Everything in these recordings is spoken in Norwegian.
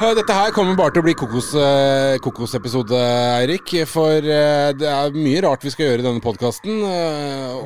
Eh, Dette her kommer bare til å bli kokos, eh, kokosepisode, Eirik. For eh, det er mye rart vi skal gjøre i denne podkasten.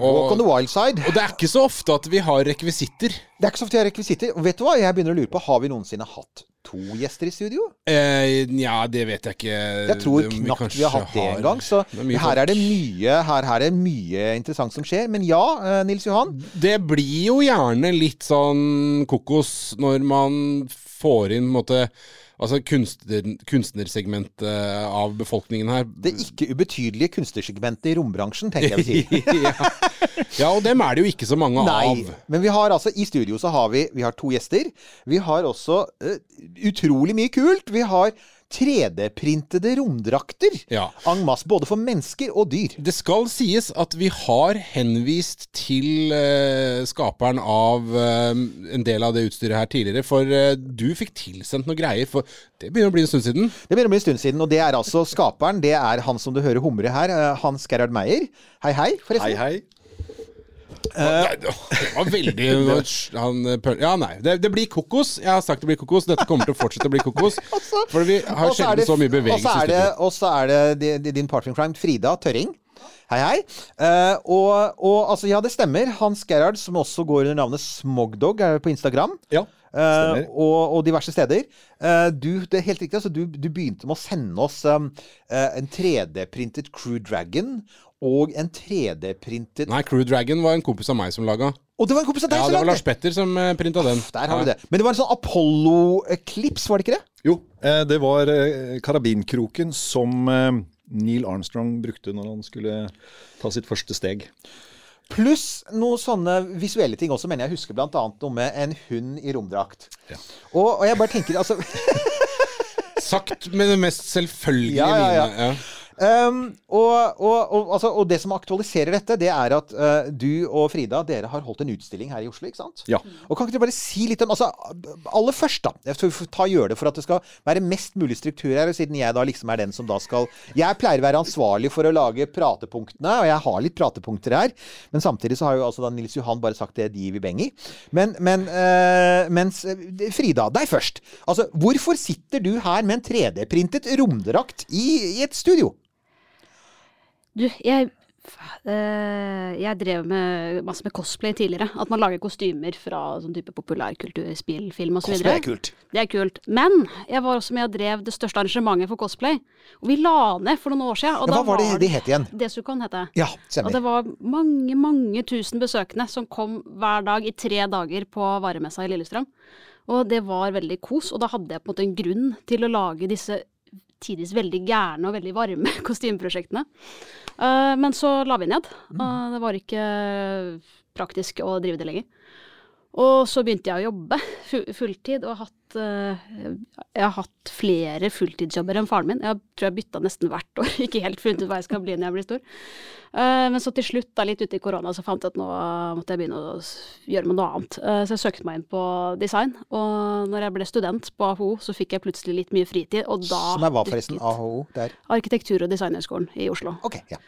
Walk on the wild side. og det er ikke så ofte at vi har rekvisitter. Det er ikke så ofte vi har rekvisitter. Og vet du hva? Jeg begynner å lure på, har vi noensinne hatt to gjester i studio? Eh, Nja, det vet jeg ikke. Jeg tror Det- knapt vi har hatt det engang. en gang. Så Det er her er det mye, her, her er mye interessant som skjer. Men ja, eh, Nils Johan. Det blir jo gjerne litt sånn kokos når man får inn på en måte Altså kunstner, kunstnersegmentet av befolkningen her. Det ikke ubetydelige kunstnersegmentet i rombransjen, tenker jeg vi sier. ja. ja, og dem er det jo ikke så mange Nei, av. men vi har altså i studio så har vi, vi har to gjester. Vi har også uh, utrolig mye kult. Vi har 3D-printede romdrakter. Ja. En masse, både for mennesker og dyr. Det skal sies at vi har henvist til uh, skaperen av uh, en del av det utstyret her tidligere, for uh, du fikk tilsendt noe greier, for det begynner å bli en stund siden. Det begynner å bli en stund siden, og det er altså skaperen. Det er han som du hører humre her, Hans Gerhard Meyer. Hei, hei, forresten. Hei, hei. Nei, det var veldig han, eh, Ja, nei. Det, det blir kokos. Jeg har sagt det blir kokos. Dette kommer til å fortsette å bli kokos. For vi har sjelden så mye Og så er det, er det di- di- din partner crime, Frida Tørring. Hei, hei. Uh, og, og altså, ja, det stemmer. Hans Gerhard, som også går under navnet Smogdog, er på Instagram. Ja, Uh, og, og diverse steder. Uh, du, det er helt riktig, altså, du, du begynte med å sende oss um, uh, en 3D-printet Crew Dragon og en 3D-printet Nei, Crew Dragon var en kompis av meg som laga. Og det var en kompis av deg Ja, som det var Lars Petter som uh, printa den. Der har vi det. Men det var en sånn Apollo-klips, var det ikke det? Jo, eh, det var eh, karabinkroken som eh, Neil Armstrong brukte når han skulle ta sitt første steg. Pluss noen sånne visuelle ting også, mener jeg husker blant annet noe med en hund i romdrakt. Ja. Og, og jeg bare tenker, altså Sagt med det mest selvfølgelige Ja, ja, ja. Um, og, og, og, altså, og det som aktualiserer dette, det er at uh, du og Frida, dere har holdt en utstilling her i Oslo, ikke sant? Ja. Og kan ikke dere bare si litt om altså, Aller først, da. Jeg får ta gjøre det for at det skal være mest mulig struktur her, siden jeg da liksom er den som da skal Jeg pleier å være ansvarlig for å lage pratepunktene, og jeg har litt pratepunkter her. Men samtidig så har jo altså da Nils Johan bare sagt det de vil beng i. Men, men uh, mens eh, Frida, deg først. Altså, hvorfor sitter du her med en 3D-printet romdrakt i, i et studio? Du, jeg eh, Jeg drev med masse med cosplay tidligere. At man lager kostymer fra sånn type populærkultur, spill, film osv. Cosplay er kult. Det er kult. Men jeg var også med og drev det største arrangementet for cosplay. Og vi la ned for noen år siden. Og Ja, da hva var det de het igjen? Desukon het det. Ja, Og det var mange, mange tusen besøkende som kom hver dag i tre dager på varemessa i Lillestrøm. Og det var veldig kos, og da hadde jeg på en måte en grunn til å lage disse tidvis veldig gærne og veldig varme kostymeprosjektene. Eh, men så la vi ned. og det var ikke praktisk å drive det lenger. Og så begynte jeg å jobbe fulltid, og har hatt, eh, jeg har hatt flere fulltidsjobber enn faren min. Jeg tror jeg bytta nesten hvert år, ikke helt funnet ut hva jeg skal bli når jeg blir stor. Eh, men så til slutt, da, litt ute i korona, så fant jeg at nå måtte jeg begynne å gjøre med noe annet. Eh, så jeg søkte meg inn på design, og når jeg ble student på AHO, så fikk jeg plutselig litt mye fritid, og da Som er hva, forresten? AHO? Der. Arkitektur- og designhøgskolen i Oslo. Ok, ja.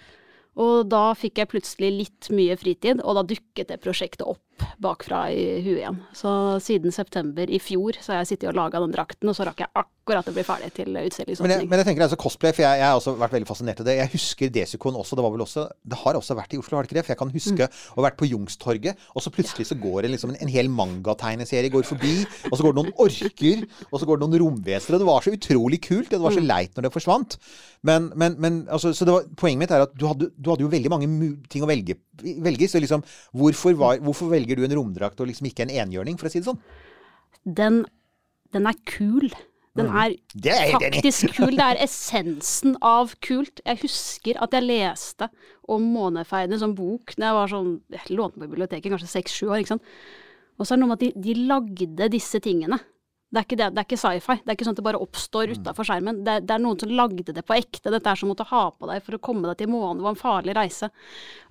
Og da fikk jeg plutselig litt mye fritid, og da dukket det prosjektet opp bakfra i huet igjen. Så siden september i fjor så har jeg sittet og laga den drakten, og så rakk jeg akkurat å bli ferdig til Men utstillingsåpning. men jeg tenker altså cosplay, for jeg, jeg har også vært veldig fascinert av det. Jeg husker Desicon også. Det var vel også Det har også vært i Oslo, har det ikke det? For jeg kan huske å ha vært på Jungstorget, og så plutselig så går det liksom en, en hel mangategneserie går forbi, og så går det noen orker, og så går det noen romvesener, og det var så utrolig kult. og Det var så leit når det forsvant. Men, men, men altså, så det var, poenget mitt er at du hadde, du hadde jo veldig mange ting å velge, velge så liksom hvorfor, var, hvorfor velger du en romdrakt og liksom ikke en enhjørning, for å si det sånn? Den, den er kul. Den er Det er enig faktisk kul. Det er essensen av kult. Jeg husker at jeg leste om månefeiene som bok da jeg var sånn Jeg lånte på biblioteket, kanskje seks-sju år. ikke sant? Og så er det noe med at de, de lagde disse tingene. Det er ikke, det, det er ikke sci-fi. Det er ikke sånn at det bare oppstår utafor skjermen. Det, det er noen som lagde det på ekte. Dette er som å måtte ha på deg for å komme deg til månen. Det var en farlig reise.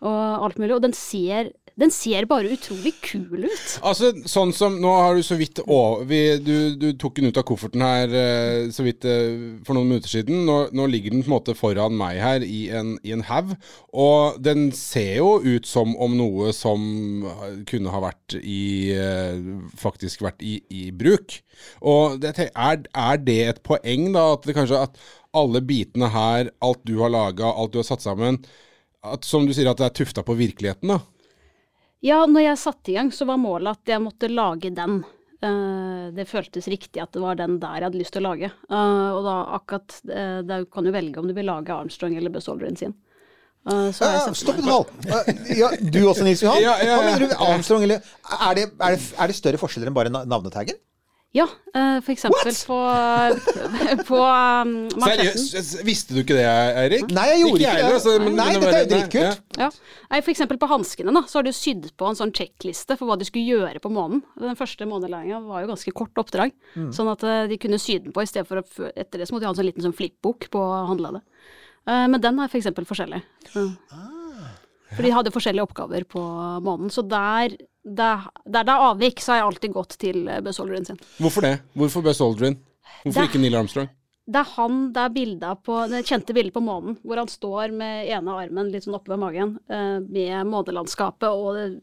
Og alt mulig. Og den ser Den ser bare utrolig kul ut. Altså, sånn som Nå har du så vidt å, vi, du, du tok den ut av kofferten her eh, så vidt eh, for noen minutter siden. Nå, nå ligger den på en måte foran meg her i en, i en haug. Og den ser jo ut som om noe som kunne ha vært i eh, Faktisk vært i, i bruk. Og det, er, er det et poeng, da? At det kanskje at alle bitene her, alt du har laga, alt du har satt sammen at, Som du sier, at det er tufta på virkeligheten, da? Ja, når jeg satte i gang, så var målet at jeg måtte lage den. Uh, det føltes riktig at det var den der jeg hadde lyst til å lage. Uh, og da akkurat uh, Da kan du velge om du vil lage Armstrong eller Buzz Aldrin sin. Uh, Stopp en hal! Ja, du også, Nils Johan? Ja, ja, ja. Hva mener du? Armstrong, eller er det, er, det, er det større forskjeller enn bare na- navnetaggen? Ja, eh, for eksempel på, på um. Seriøst? Visste du ikke det, Eirik? Nei, jeg gjorde ikke heller, det. altså, men- Nei, men dette er jo dritkult. ja. Ja. Eksempel på hanskene da, så har du sydd på en sånn sjekkliste for hva de skulle gjøre på månen. Den første månelæringa var jo ganske kort oppdrag, Mm. sånn at eh, de kunne sy den på i stedet for å Etter det så måtte de ha en sånn liten sånn flippbok på håndleddet. det. men den er for eksempel forskjellig. Ja. For de hadde forskjellige oppgaver på månen, så der der, det er avvik, så har jeg alltid gått til eh, Buzz Aldrin sin. Hvorfor det? Hvorfor Buzz Aldrin? Hvorfor Det- ikke Neil Armstrong? Det er han, det er bildet på, det kjente bildet på månen, hvor han står med ene armen litt sånn oppe ved magen, eh, med månelandskapet og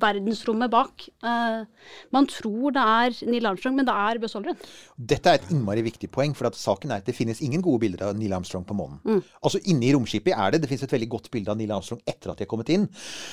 verdensrommet bak. Eh, man tror det er Neil Armstrong, men det er Buzz Aldrin. Dette er et innmari viktig poeng, for at saken er at det finnes ingen gode bilder av Neil Armstrong på månen. Mm. Altså Inne i romskipet er det. Det finnes et veldig godt bilde av Neil Armstrong etter at de har kommet inn.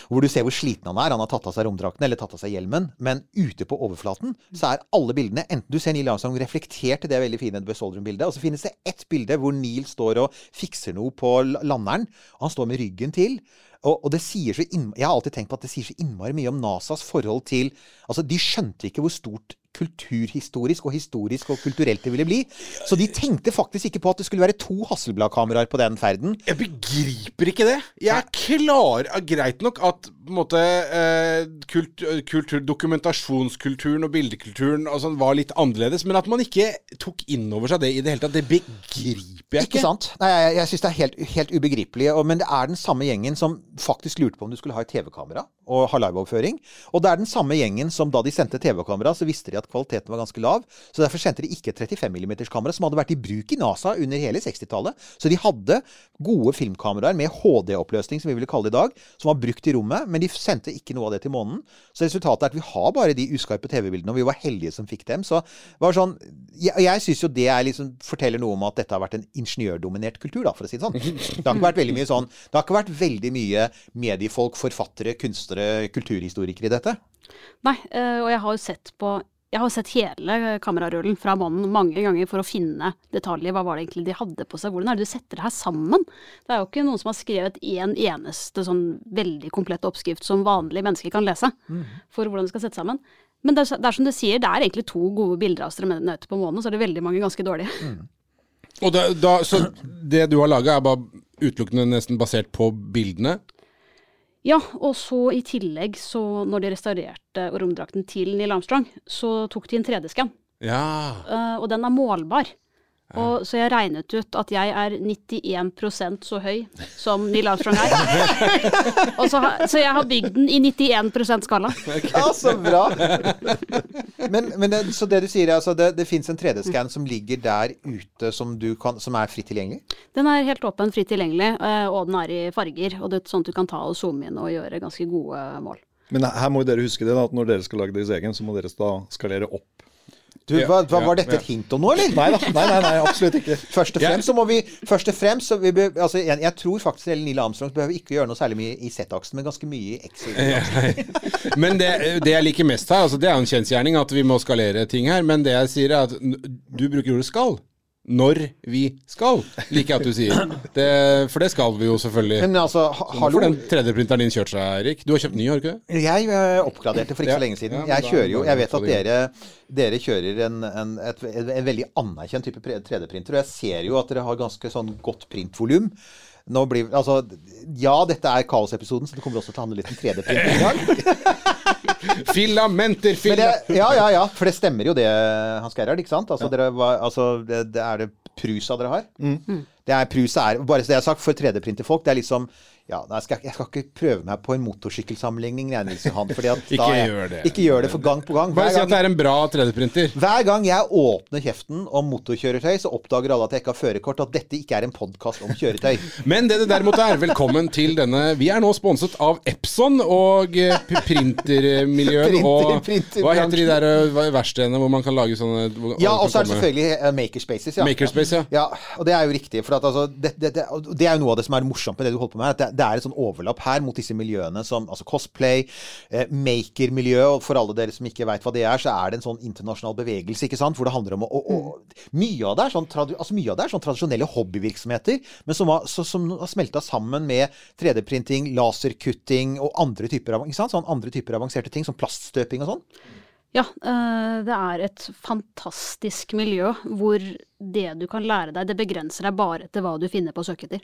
Hvor du ser hvor sliten han er. Han har tatt av seg romdrakten eller tatt av seg hjelmen. Men ute på overflaten så er alle bildene Enten du ser Neil Armstrong reflektert i det veldig fine Buzz Aldrin-bildet, og så finnes det ett bilde hvor Neil står og fikser noe på landeren. Og han står med ryggen til. Og, og det sier så innmari, Jeg har alltid tenkt på at det sier så innmari mye om NASAs forhold til Altså, de skjønte ikke hvor stort kulturhistorisk og historisk og kulturelt det ville bli. Så de tenkte faktisk ikke på at det skulle være to Hasselblad-kameraer på den ferden. Jeg begriper ikke det. Jeg er klar Greit nok at måte eh, kult, kultur, dokumentasjonskulturen og bildekulturen og sånn var litt annerledes, men at man ikke tok inn over seg det i det hele tatt, det begriper jeg Ikke ikke. sant? Nei, jeg, jeg syns det er helt, helt ubegripelig. Og, men det er den samme gjengen som faktisk lurte på om du skulle ha et TV-kamera og har liveoverføring. Og det er den samme gjengen som da de sendte TV-kamera, så visste de at kvaliteten var ganske lav. Så derfor sendte de ikke 35 mm-kamera, som hadde vært i bruk i NASA under hele 60-tallet. Så de hadde gode filmkameraer med HD-oppløsning, som vi ville kalle det i dag, som var brukt i rommet, men de sendte ikke noe av det til månen. Så resultatet er at vi har bare de uskarpe TV-bildene, og vi var heldige som fikk dem. Så var sånn Jeg, jeg syns jo det liksom, forteller noe om at dette har vært en ingeniørdominert kultur, da, for å si det sånn. Det har ikke vært veldig mye sånn Det har ikke vært veldig mye mediefolk, forfattere, kunstnere, kulturhistorikere i dette. Nei, eh, og jeg har jo sett på jeg har sett hele kamerarullen fra månen mange ganger for å finne detaljer. Hva var det egentlig de hadde på seg? Hvordan er det du setter det her sammen? Det er jo ikke noen som har skrevet en eneste sånn veldig komplett oppskrift som vanlige mennesker kan lese for hvordan det skal settes sammen. Men det er, det er som du sier, det er egentlig to gode bilder av astronauter på månen, og så er det veldig mange ganske dårlige. Og da, da, så det du har laga, er bare utelukkende nesten basert på bildene? Ja, og så i tillegg, så når de restaurerte romdrakten til Neil Armstrong, så tok de en 3D-skann. Ja. Uh, og den er målbar. Og, så jeg regnet ut at jeg er 91% så høy som Neil Armstrong er. og så, så jeg har bygd den i 91% skala. Ja, så bra! Men, men det, så det du sier, er altså det, det fins en 3D-skann som ligger der ute som, du kan, som er fritt tilgjengelig? Den er helt åpen, fritt tilgjengelig, eh, og den er i farger. Og det er sånn at du kan ta og zoome inn og gjøre ganske gode mål. Men her må jo dere huske det, da, at når dere skal lage deres egen, så må dere da skalere opp. Du, hva, hva, var dette et hint om noe, eller? Nei da, nei, nei, nei absolutt ikke. Først og fremst så må vi Først og fremst så vi altså, jeg, jeg tror faktisk Ellen Neil Armstrong behøver ikke gjøre noe særlig mye i Z-aksen, men ganske mye i X-aksen. Men det, det jeg liker mest her, altså det er jo en kjensgjerning at vi må skalere ting her, men det jeg sier er at du bruker ordet skal. Når vi skal, liker jeg at du sier. Det, for det skal vi jo selvfølgelig. Men altså, ha, hallo får den 3D-printeren din kjørt seg, Erik. Du har kjøpt ny, har du ikke det? Jeg eh, oppgraderte for ikke Ja. så lenge siden. Ja, Jeg kjører jo Jeg vet at dere, dere kjører en, en, et, en veldig anerkjent type 3D-printer, og jeg ser jo at dere har ganske sånn godt printvolum. Blir Altså, ja, dette er kaosepisoden, så det kommer også til å handle litt om 3D-print i dag. Filamenter, filamenter! ja, ja, ja, for det stemmer jo det, Hans Gerhard, ikke sant? Altså, dere altså det, det er det Prusa dere har? Det er Prusa er, bare så det har sagt, for 3D-printerfolk, det er liksom Ja, jeg, skal, jeg skal ikke prøve meg på en motorsykkelsammenligning, Johan. Fordi at Ikke gjør det. Ikke gjør det, for gang på gang. Bare Hver si at det er en bra 3D-printer. hver gang jeg åpner kjeften om motorkjøretøy, så oppdager alle at jeg ikke har førerkort, at dette ikke er en podkast om kjøretøy. Men det det derimot er, velkommen til denne Vi er nå sponset av Epson og eh, printermiljøet Printer- og printer, Hva heter de der eh, verkstedene hvor man kan lage sånne Ja, og så er det selvfølgelig eh, Makerspaces. Ja. Makerspace, ja. Ja, og det er jo riktig. For at, altså, det, det, det, det er jo noe av det som er morsomt med det du holder på med. At det, det er et sånn overlapp her mot disse miljøene som altså cosplay, eh, maker-miljø. Og for alle dere som ikke veit hva det er, så er det en sånn internasjonal bevegelse ikke sant? hvor det handler om å, å, å mye, av det sånn, altså, mye av det er sånn tradisjonelle hobbyvirksomheter, men som har, så, som har smelta sammen med 3D-printing, laserkutting og andre typer, av, ikke sant? Sånn andre typer avanserte ting, som plaststøping og sånn. Ja, eh, det er et fantastisk miljø hvor det du kan lære deg, det begrenser deg bare til hva du finner på å søke etter.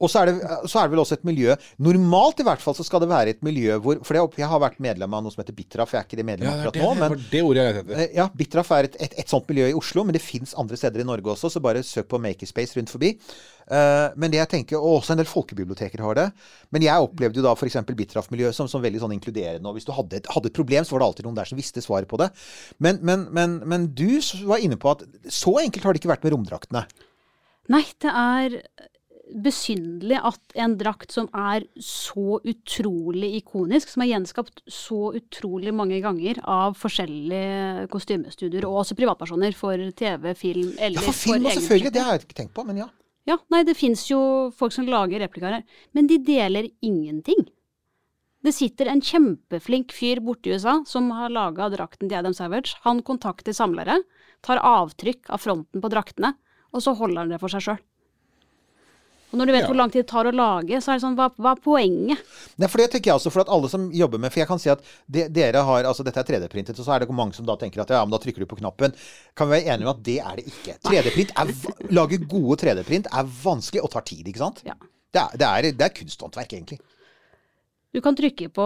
Og så er, det, så er det vel også et miljø Normalt i hvert fall så skal det være et miljø hvor For jeg, jeg har vært medlem av noe som heter Bitraf. Jeg er ikke det medlem Ja, akkurat det, nå, men det ordet jeg heter. eh, ja, Bitraf er et, et, et sånt miljø i Oslo, men det fins andre steder i Norge også, så bare søk på Makerspace rundt forbi. Uh, men det jeg tenker, Og også en del folkebiblioteker har det. Men jeg opplevde jo da f.eks. Bitraf-miljøet som, som veldig sånn inkluderende. Og hvis du hadde et, hadde et problem, så var det alltid noen der som visste svaret på det. Men, men, men, men du var inne på at så enkelt har det ikke vært med romdraktene. Nei, det er besynderlig at en drakt som er så utrolig ikonisk, som er gjenskapt så utrolig mange ganger av forskjellige kostymestudier, og også privatpersoner for TV, film eller Ja, for film for selvfølgelig. Det har jeg ikke tenkt på, men ja. Ja, nei, det fins jo folk som lager replikaer her, men de deler ingenting. Det sitter en kjempeflink fyr borte i USA som har laga drakten til Adam Savage. Han kontakter samlere, tar avtrykk av fronten på draktene, og så holder han det for seg sjøl. Og når du vet Ja. hvor lang tid det tar å lage, så er det sånn, hva, hva er poenget? Nei, for det tenker jeg også, for at alle som jobber med For jeg kan si at de, dere har Altså, dette er 3D-printet, og så er det mange som da tenker at ja, men da trykker du på knappen. Kan vi være enige om at det er det ikke. 3D-print er Lage gode 3D-print er vanskelig og tar tid, ikke sant? Ja. Det er, det er, det er kunsthåndverk, egentlig. Du kan trykke på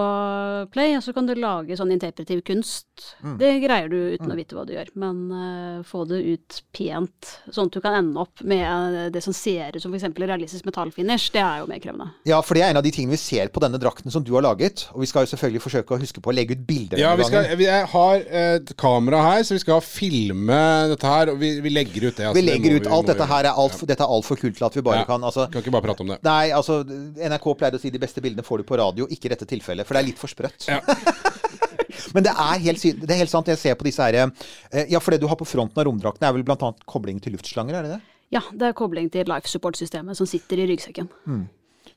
play, og så kan du lage sånn interpretiv kunst. Mm. Det greier du uten å vite hva du gjør, men uh, få det ut pent, sånn at du kan ende opp med eh, det som ser ut som f.eks. realistisk metallfinish, det er jo mer krevende. Ja, for det er en av de tingene vi ser på denne drakten som du har laget. Og vi skal jo selvfølgelig forsøke å huske på å legge ut bilder Ja, vi skal, vi- har et kamera her, så vi skal filme dette her. Og vi, vi legger ut det. altså, Vi legger det ut vi- alt dette her er alt, dette er altfor kult til at vi bare Ja. kan altså, Kan ikke bare prate om det. Nei, altså NRK pleide å si de beste bildene får du på radio, ikke i dette tilfellet. For det er litt for sprøtt. Ja. Men det er, helt, det er helt sant. Jeg ser på disse her eh, Ja, for det du har på fronten av romdraktene, er vel blant annet kobling til luftslanger, er det det? Ja, det er kobling til life support-systemet som sitter i ryggsekken. For,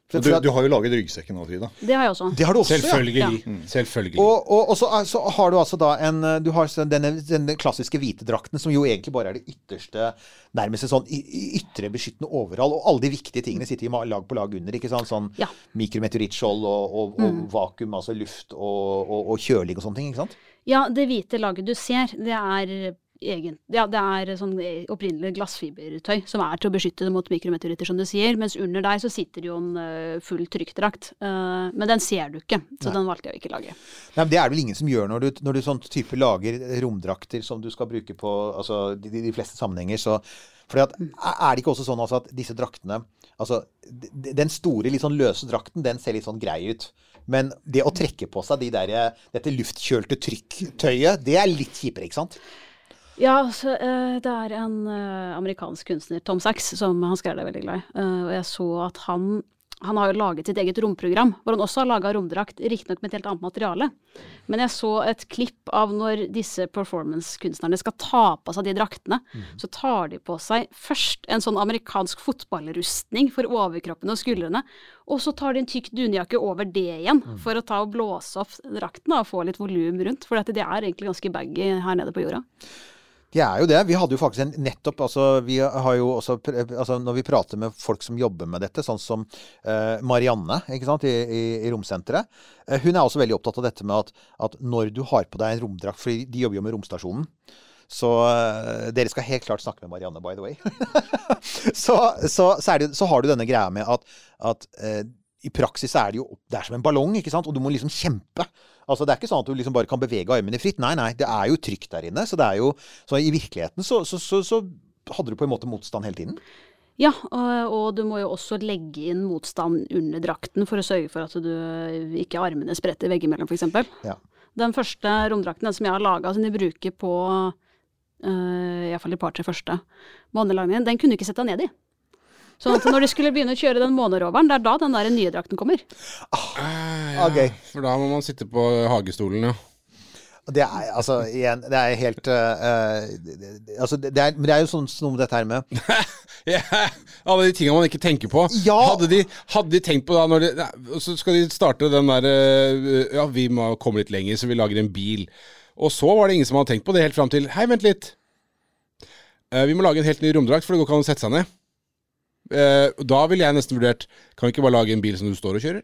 Du, du har jo laget ryggsekken nå, Frida. Det har jeg også. det har du også, ja. Selvfølgelig. Selvfølgelig. Og, og, og så, så har du altså da en Du har denne, denne klassiske hvite drakten, som jo egentlig bare er det ytterste Nærmest en sånn ytre beskyttende overall. Og alle de viktige tingene sitter i lag på lag under. ikke sant? Sånn Ja. mikrometeorittskjold og, og, og vakuum, altså luft og, og, og kjøling og sånne ting. ikke sant? Ja, det hvite laget du ser, det er egen, ja, det er sånn opprinnelig glassfibertøy som er til å beskytte det mot mikrometeoritter, som du sier. Mens under der så sitter det jo en eh, full trykkdrakt. Eh, men den ser du ikke, så den valgte jeg å ikke lage. Nei, men Det er vel ingen som gjør når du, når du sånn type lager romdrakter som du skal bruke på altså, de, de fleste sammenhenger. Så, fordi at, er det ikke også sånn altså, at disse draktene altså, Den store, litt sånn løse drakten, den ser litt sånn grei ut. Men det å trekke på seg de der, dette luftkjølte trykktøyet, det er litt kjipere, ikke sant? Ja, så, uh, det er en uh, amerikansk kunstner, Tom Sachs, som han skrev det veldig glad i. Uh, og jeg så at han, han har jo laget sitt eget romprogram, hvor han også har laga romdrakt, riktignok med et helt annet materiale. Men jeg så et klipp av når disse performance-kunstnerne skal ta på seg de draktene. Så tar de på seg først en sånn amerikansk fotballrustning for overkroppen og skuldrene. Og så tar de en tykk dunjakke over det igjen, for å ta og blåse opp drakten og få litt volum rundt. For det er egentlig ganske baggy her nede på jorda. Det er jo det. Vi hadde jo faktisk en nettopp altså, Vi har jo også altså, Når vi prater med folk som jobber med dette, sånn som uh, Marianne ikke sant, i, i, i Romsenteret uh, Hun er også veldig opptatt av dette med at, at når du har på deg en romdrakt For de jobber jo med romstasjonen. Så uh, dere skal helt klart snakke med Marianne, by the way. så, så, så, det, så har du denne greia med at, at i praksis er det jo Det er som en ballong, ikke sant? Og du må liksom kjempe. Altså Det er ikke sånn at du liksom bare kan bevege armene fritt. Nei, nei. Det er jo trygt der inne. Så det er jo Så i virkeligheten så, så, så, så hadde du på en måte motstand hele tiden. Ja, og, og du må jo også legge inn motstand under drakten for å sørge for at du ikke armene spretter veggimellom, f.eks. Ja. Den første romdrakten, den som jeg har laga, som de bruker på uh, iallfall de par-tre første månelagene, den kunne du ikke sette deg ned i. Sånn at når de skulle begynne å kjøre den måneroveren, det er da den der nye drakten kommer. Ah, ja, okay. For da må man sitte på hagestolen, ja. Det er altså igjen Det er helt det- det- altså, det er, Men det er jo sånn noe med dette her med yeah. alle de tingene man ikke tenker på. Ja. Hadde, de, hadde de tenkt på da når de, Så skal de starte den der uh, Ja, vi må komme litt lenger, så vi lager en bil. Og så var det ingen som hadde tenkt på det helt fram til Hei, vent litt. Uh, vi må lage en helt ny romdrakt, for det går ikke an å sette seg ned. Eh, da ville jeg nesten vurdert Kan vi ikke bare lage en bil som du står og kjører?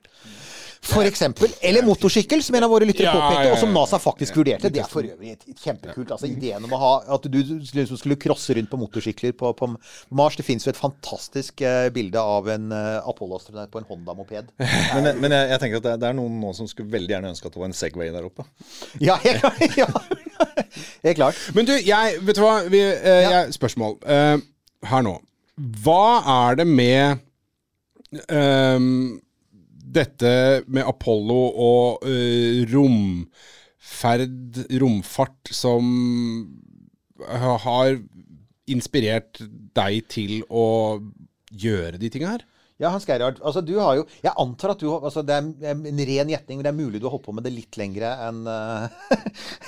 For eksempel. Eller motorsykkel, som en av våre lyttere Ja, påpekte, og som. NASA faktisk vurderte. Det er for øvrig et- et kjempekult. Altså Ideen om å ha at du liksom skulle crosse rundt på motorsykler på, på Mars. Det fins jo et fantastisk uh, bilde av en uh, Apollo-astronaut på en Honda-moped. Men, men jeg, jeg tenker at det, det er noen nå som skulle veldig gjerne ønske at det var en Segway der oppe. Ja, helt, ja. helt klart. Men du, jeg Vet du hva? Vi, uh, Ja. jeg, spørsmål her nå. Hva er det med um, dette med Apollo og uh, romferd, romfart, som har inspirert deg til å gjøre de tinga her? Ja, Hans Gerhard. Altså, du har jo Jeg antar at du altså, Det er en ren gjetning, men det er mulig du har holdt på med det litt lengre enn uh,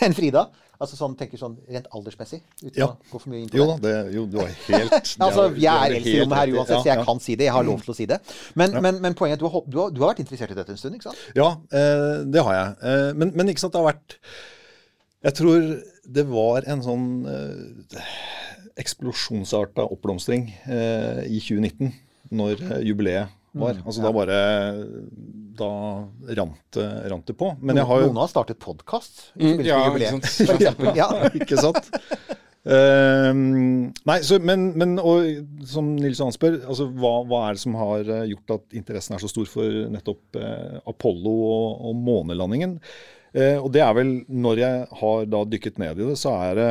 en Frida. Altså sånn, tenker sånn rent aldersmessig. Uten Ja. å gå for mye inn på Jo det. jo, du har helt Altså, Jeg er eldst i rommet her uansett, ja, uansett, så jeg kan si det. Jeg har lov til å si det. Men, men, men poenget er at du har, du, har, du har vært interessert i dette en stund, ikke sant? Ja, eh, det har jeg. Eh, men, men ikke sant, det har vært Jeg tror det var en sånn eh, eksplosjonsarta oppblomstring eh, i 2019, når eh, jubileet var. altså da bare Da rant det, rant det på. Men jeg har jo Noen har startet podkast i Mm, forbindelse ja, med ikke jubileet. Ja. Ikke sant? Uh, nei, så, men, men og, som Nils Johan spør, altså, hva, hva er det som har eh, gjort at interessen er så stor for nettopp uh, Apollo og, og månelandingen? Uh, og det er vel, når jeg har da dykket ned i det, så er det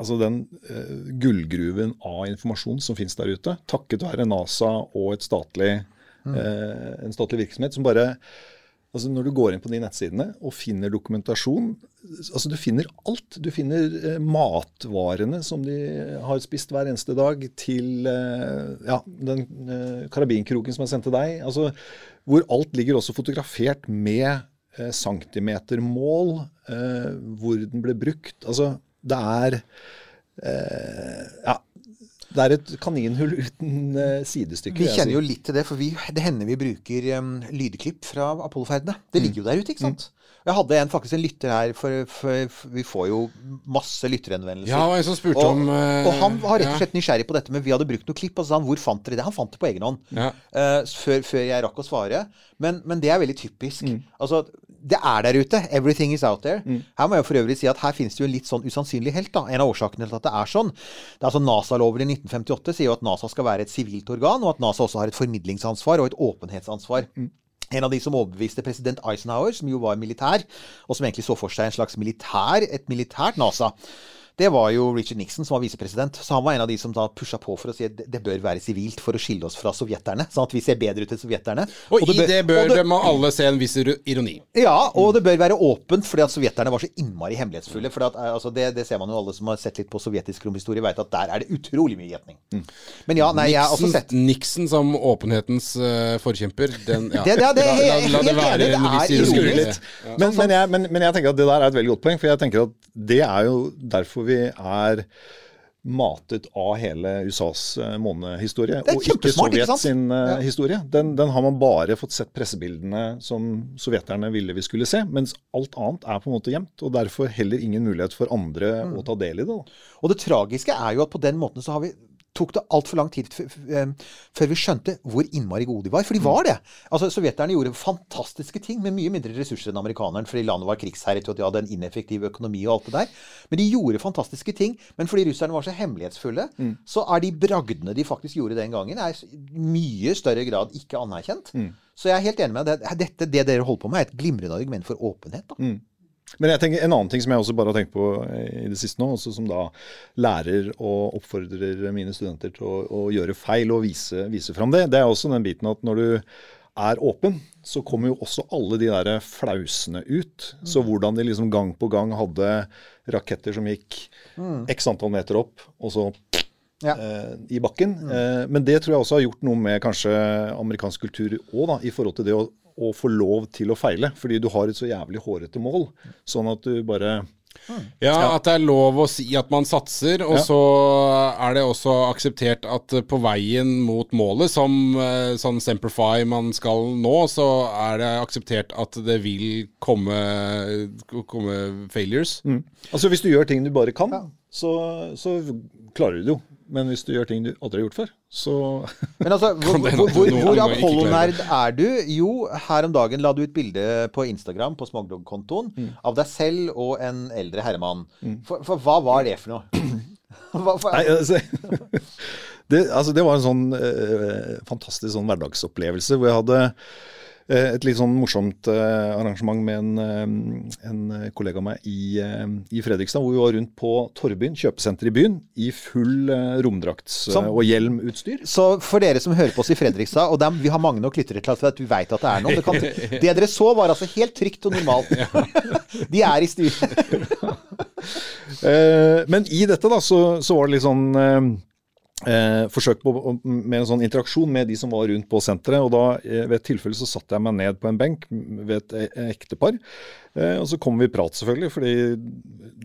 altså den eh, gullgruven av informasjon som finnes der ute, takket være NASA og et statlig, eh, en statlig virksomhet som bare Altså Når du går inn på de nettsidene og finner dokumentasjon altså Du finner alt. Du finner eh, matvarene som de har spist hver eneste dag, til eh, ja, den eh, karabinkroken som er sendt til deg. altså Hvor alt ligger også fotografert med eh, centimetermål, eh, hvor den ble brukt. Altså Det er eh, Ja. Det er et kaninhull uten eh, sidestykke. Vi kjenner jo litt til det, for vi, det hender vi bruker um, lydklipp fra Apollo-ferdene. Mm. Det ligger jo der ute, ikke sant? Jeg hadde en, faktisk en lytter her, for, for, for vi får jo masse lytterhenvendelser. Ja, det en som spurte og, om Uh, og han var rett og slett nysgjerrig på dette, men vi hadde brukt noen klipp. Og så sa han hvor fant dere det? Han fant det på egen hånd. Ja. Uh, før, før jeg rakk å svare. Men, men det er veldig typisk. Mm. Altså, det er der ute. Everything is out there. Her må jeg for øvrig si at her finnes det jo en litt sånn usannsynlig helt. da. En av årsakene til at det er sånn. Det er altså NASA-loven i 1958 sier jo at NASA skal være et sivilt organ, og at NASA også har et formidlingsansvar og et åpenhetsansvar. En av de som overbeviste president Eisenhower, som jo var militær, og som egentlig så for seg en slags militær, et militært NASA, det var jo Richard Nixon som var visepresident. Så han var en av de som da pusha på for å si at det- det bør være sivilt for å skille oss fra sovjeterne. Sånn at vi ser bedre ut enn sovjeterne. Og i det bør og det- må alle se en viss ironi. ja, og det bør være åpent, fordi at sovjeterne var så innmari hemmelighetsfulle. For at, eh, altså, det, det ser man jo alle som har sett litt på sovjetisk romhistorie, vet at der er det utrolig mye gjetning. Men ja, nei, jeg har også sett Nixon som åpenhetens uh, forkjemper, den ja. Det- det- det la, la, la det være en viss er ironi. Skrur Men, men, jeg, men, men jeg tenker at det der er et veldig godt poeng, for jeg tenker at det er jo derfor vi er matet av hele USAs eh, månehistorie, og ikke kjempesmart, ikke sin eh, Ja. historie. Den, den har man bare fått sett pressebildene som sovjeterne ville vi skulle se, mens alt annet er på en måte gjemt, og derfor heller ingen mulighet for andre Mm. å ta del i det. Da. Og det tragiske er jo at på den måten så har vi tok det altfor lang tid eh, før vi skjønte hvor innmari gode de var. For de var det. Altså, Sovjeterne gjorde fantastiske ting med mye mindre ressurser enn amerikaneren, fordi landet var krigsherret og de hadde en ineffektiv økonomi og alt det der. Men de gjorde fantastiske ting. Men fordi russerne var så hemmelighetsfulle, så er de bragdene de faktisk gjorde den gangen, er i mye større grad ikke anerkjent. Så jeg er helt enig med deg. Dette, det dere holder på med, er et glimrende argument for åpenhet. da. Men jeg tenker en annen ting som jeg også bare har tenkt på i det siste nå, også som da lærer og oppfordrer mine studenter til å, å gjøre feil og vise, vise fram det, det er også den biten at når du er åpen, så kommer jo også alle de der flausene ut. Så hvordan de liksom gang på gang hadde raketter som gikk x antall meter opp, og så Ja. eh, i bakken. Eh, men det tror jeg også har gjort noe med kanskje amerikansk kultur òg, i forhold til det å, å få lov til å feile. Fordi du har et så jævlig hårete mål. Sånn at du bare Ja, at det er lov å si at man satser, og Ja. så er det også akseptert at på veien mot målet, som sånn Semperfy man skal nå, så er det akseptert at det vil komme, komme failures. Altså Hvis du gjør ting du bare kan, så, så klarer du det jo. Men hvis du gjør ting du aldri har gjort før, så Men altså, hvor, hvor, hvor, hvor Apollo-nerd er du? Jo, her om dagen la du ut bilde på Instagram, på Småglogg-kontoen, Mm. av deg selv og en eldre herremann. For, for hva var det for noe? Hva, for, Nei, altså, det, altså, det var en sånn eh, fantastisk sånn hverdagsopplevelse hvor jeg hadde eh, et litt sånn morsomt eh, arrangement med en, eh, en kollega av meg i, eh, i Fredrikstad, hvor vi var rundt på Torvbyen, kjøpesenter i byen, i full eh, romdrakts- og hjelmutstyr. Så for dere som hører på oss i Fredrikstad, og dem, vi har mange nok lyttere til at vi vet at det er noen det, kan, det dere så, var altså helt trygt og normalt. De er i. Eh, men i dette da, så, så var det litt sånn eh, eh, forsøk på, med en sånn interaksjon med de som var rundt på senteret. og da eh, Ved et tilfelle så satte jeg meg ned på en benk ved et e- ektepar. Eh, og så kom vi i prat, selvfølgelig, fordi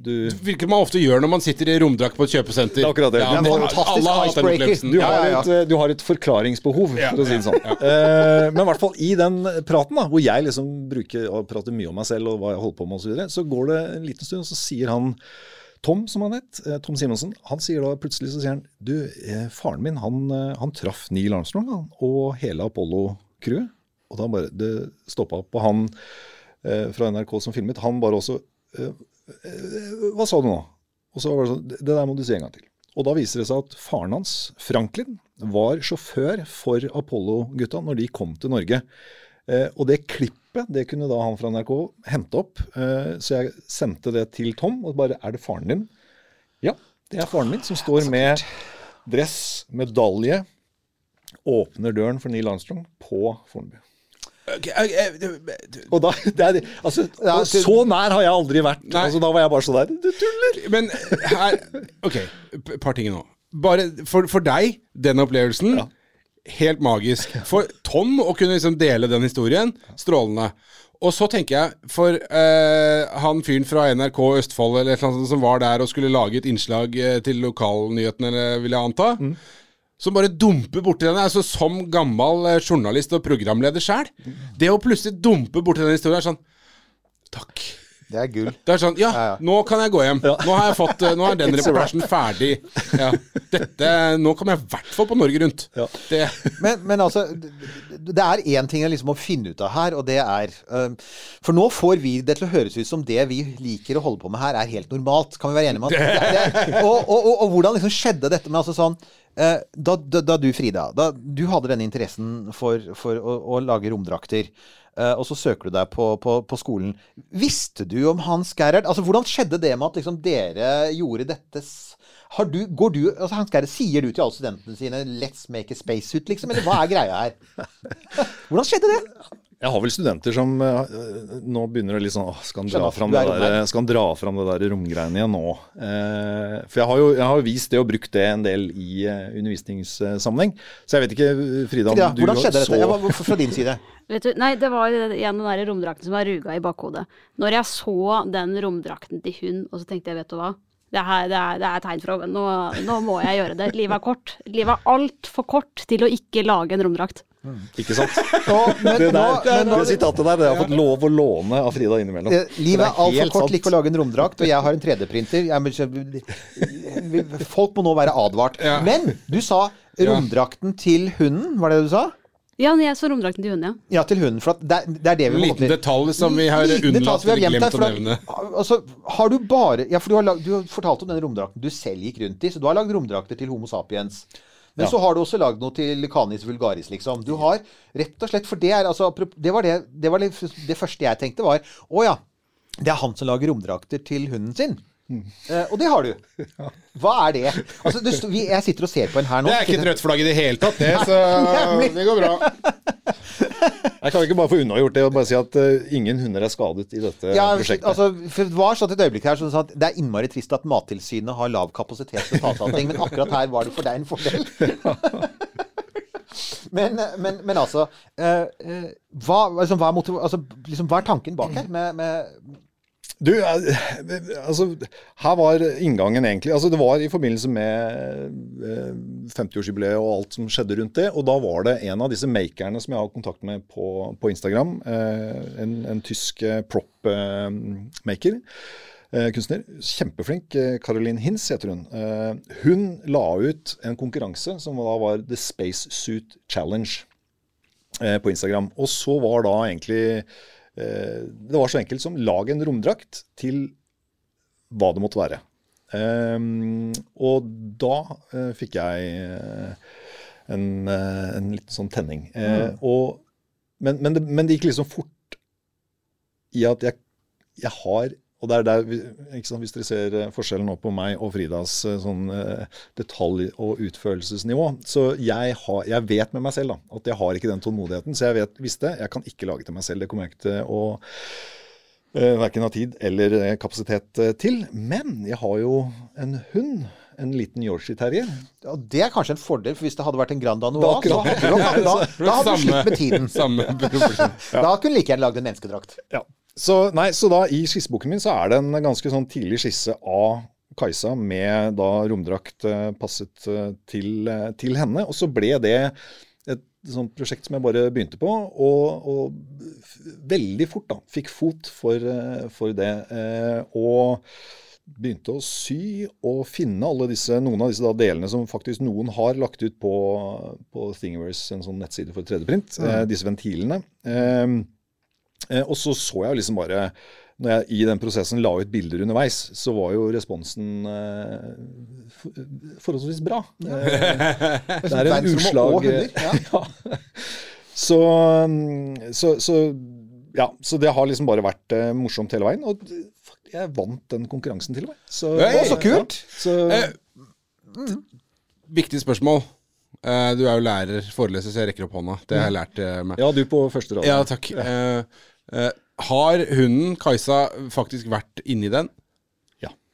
du Hvilket man ofte gjør når man sitter i romdrakt på et kjøpesenter. Det er akkurat det. Ja, Det er fantastisk icebreaker. Du har, ja, ja. Et, eh, du har et forklaringsbehov, for å si det sånn. Eh, men i hvert fall i den praten, da, hvor jeg liksom bruker og prater mye om meg selv og hva jeg holder på med osv., så, videre, så går det en liten stund, og så sier han Tom, som han het, eh, Tom Simonsen, han sier da plutselig så sier han Du, eh, faren min, han, eh, han traff Neil Armstrong han, og hele Apollo-crewet. Og da bare Det stoppa opp. Og han fra NRK som filmet, han bare også Hva sa du nå? Og så var det sånn Det der må du si en gang til. Og da viser det seg at faren hans, Franklin, var sjåfør for Apollo-gutta når de kom til Norge. Og det klippet det kunne da han fra NRK hente opp. Eh, så jeg sendte det til Tom og bare Er det faren din? Ja, det er faren min som står med dress, medalje, åpner døren for Neil Armstrong på Fornebu. Og da, det er, altså, og så nær har jeg aldri vært. Altså, da var jeg bare så der Du tuller! Men her Ok, et par ting nå. Bare for, for deg, den opplevelsen, helt magisk. For Tom å kunne liksom dele den historien, strålende. Og så tenker jeg, for eh, han fyren fra NRK Østfold eller annet som var der og skulle lage et innslag eh, til lokalnyhetene, vil jeg anta, som bare dumper borti den, altså som gammel eh, journalist og programleder sjøl. Det å plutselig dumpe borti den historien er sånn Takk. Det er gull. Det er sånn, ja, nå kan jeg gå hjem. Nå har jeg fått, eh, nå er den reportasjen ferdig. Ja, dette, nå kommer jeg i hvert fall på Norge Rundt. Det, Men, men altså, det- er én ting jeg liksom må finne ut av her, og det er um, For nå får vi det til å høres ut som det vi liker å holde på med her, er helt normalt. Kan vi være enige om at det, det, og, og, og, og hvordan liksom skjedde dette med altså sånn eh, da, da, da du, Frida, da du hadde denne interessen for, for å, å lage romdrakter, eh, og så søker du deg på, på, på skolen. Visste du om Hans Gerhard? Altså, hvordan skjedde det med at liksom dere gjorde dette har du, går du, altså Hans Gerhard, Sier du til alle studentene sine 'let's make a spacesuit', liksom? Eller hva er greia her? Hvordan skjedde det? Jeg har vel studenter som eh, nå begynner å litt sånn skal han dra fram det er der, skal han dra fram det der romgreiene igjen nå? Eh, for jeg har jo jeg har vist det og brukt det en del i eh, undervisningssammenheng. Så jeg vet ikke, Frida, om ja, du hvordan skjedde dette? så Ja, fra din side. Vet du, nei, det var igjen den der romdrakten som var ruga i bakhodet. Når jeg så den romdrakten til hun, og så tenkte jeg, vet du hva. Det, her, det, er, det er tegn fra oven. Nå, nå må jeg gjøre det. Livet er kort. Livet er altfor kort til å ikke lage en romdrakt. Ikke sant? Nå, men, Det, nå, men det sitatet der det har jeg fått lov å låne av Frida innimellom. eh, livet er altfor kort til ikke å lage en romdrakt, og jeg har en 3D-printer. Jeg må- vi- Folk må nå være advart. Ja. Men du sa romdrakten til hunden, var det det du sa? Ja, når jeg så romdrakten til hunden, ja. Ja, til hunden. For at det, det er det vi må liten detalj som vi har unnlatt som vi har eller glemt her, å nevne. Altså, har du bare Ja, for du har, lag, du har fortalt om den romdrakten du selv gikk rundt i, så du har lagd romdrakter til Homo sapiens. Men så har du også lagd noe til Canis vulgaris, liksom. Du har rett og slett For det er altså Det var det, det, var det, det første jeg tenkte var Å ja. Det er han som lager romdrakter til hunden sin. Mm. Eh, og det har du. Hva er det? Altså, det vi, jeg sitter og ser på en her nå. Det er ikke et rødt flagg i det hele tatt, det, så det går bra. Jeg kan ikke bare få unnagjort det og bare si at uh, ingen hunder er skadet i dette Ja, prosjektet. altså, for det var sånn et øyeblikk her som sa at det er innmari trist at Mattilsynet har lav kapasitet til å ta seg av ting, men akkurat her var det for deg en fordel. men, men, men altså, uh, eh, hva, liksom, hva, er motiv altså, liksom, hva er tanken bak her? Med, med, Du, eh, altså Her var inngangen egentlig altså Det var i forbindelse med eh, 50-årsjubileet og alt som skjedde rundt det. Og da var det en av disse makerne som jeg har kontakt med på, på Instagram. eh, en, en tysk eh, prop-maker. eh, kunstner. Kjempeflink. eh, Caroline Hins heter hun. Eh, hun la ut en konkurranse som da var The Space Suit Challenge eh, på Instagram. Og så var da egentlig eh, Det var så enkelt som lag en romdrakt til hva det måtte være. Ehm, og da eh, fikk jeg eh, en, eh, en liten sånn tenning. Eh, og, men, men, det, men det gikk liksom fort i at jeg, jeg har og det er der, ikke sant, Hvis dere ser eh, forskjellen nå på meg og Fridas eh, sånn eh, detalj- og utførelsesnivå Så jeg, har, jeg vet med meg selv da, at jeg har ikke den tålmodigheten. Så jeg vet, visste jeg kan ikke lage til meg selv. Det kommer jeg ikke til å uh, verken ha tid eller eh, kapasitet eh, til. Men jeg har jo en hund. En liten Yorkshire terrier. Ja, det er kanskje en fordel, for hvis det hadde vært en Grand Da da, du, da, da hadde du slutt med tiden. Samme ja. Da kunne du like gjerne lagd en menneskedrakt. Ja. Så, nei, så da i skisseboken min så er det en ganske sånn tidlig skisse av Kajsa med da romdrakt eh, passet eh, til, eh, til henne. Og så ble det et sånt prosjekt som jeg bare begynte på, og, og veldig fort da, fikk fot for, for det. Og begynte å sy og finne alle disse, noen av disse da delene som faktisk noen har lagt ut på, på Thingiverse, en sånn nettside for 3D-print. Eh, disse ventilene. Eh, og så så jeg jo liksom bare Når jeg i den prosessen la ut bilder underveis, så var jo responsen eh, for- forholdsvis bra. Eh, det er en uslag. utslag ja. ja. Så, mm, så, så ja, så det har liksom bare vært eh, morsomt hele veien. Og jeg vant den konkurransen til og med. Så, Hey! Så kult! Ja, så, Eh, Viktig spørsmål. Eh, du er jo lærer, foreleser, så jeg rekker opp hånda. Det har jeg lært eh, meg. ja, du på første rad. Ja, takk. Eh, eh, har hunden, Kajsa, faktisk vært inni den?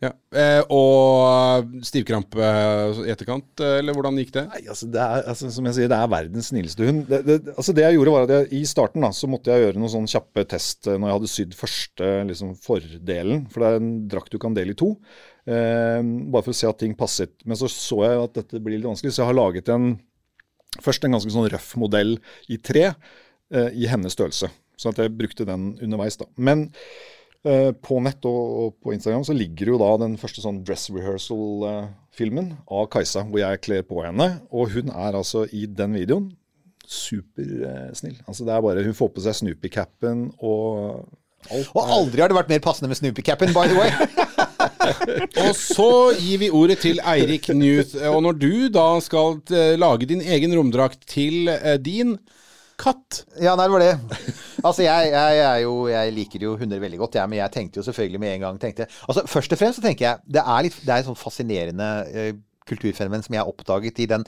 Ja. Eh, og stivkrampe i etterkant, eller hvordan gikk det? Nei, altså det er, altså, som jeg sier, det er verdens snilleste hund. Det, det, altså det jeg gjorde var at jeg, I starten da, så måtte jeg gjøre noen sånne kjappe test når jeg hadde sydd første liksom, fordelen. For det er en drakt du kan dele i to. Eh, bare for å se at ting passet. Men så så jeg at dette blir litt vanskelig, så jeg har laget en først en ganske sånn røff modell i tre eh, i hennes størrelse. Så at jeg brukte den underveis. da. Men eh, på nett og, og på Instagram så ligger jo da den første sånn dress rehearsal-filmen av Kajsa, hvor jeg kler på henne. Og hun er altså i den videoen supersnill. altså det er bare, Hun får på seg Snoopy-capen og alt. Og aldri har det vært mer passende med Snoopy-capen, by the way. Og så gir vi ordet til Eirik Newth. Og når du da skal eh, lage din egen romdrakt til eh, din katt Ja, nei, det var det. Altså, jeg, jeg, er jo, jeg liker jo hunder veldig godt, jeg, men jeg tenkte jo selvfølgelig med en gang tenkte, altså, Først og fremst så tenker jeg det er, litt, det er en sånn fascinerende eh, kulturfenomen som jeg oppdaget i, den,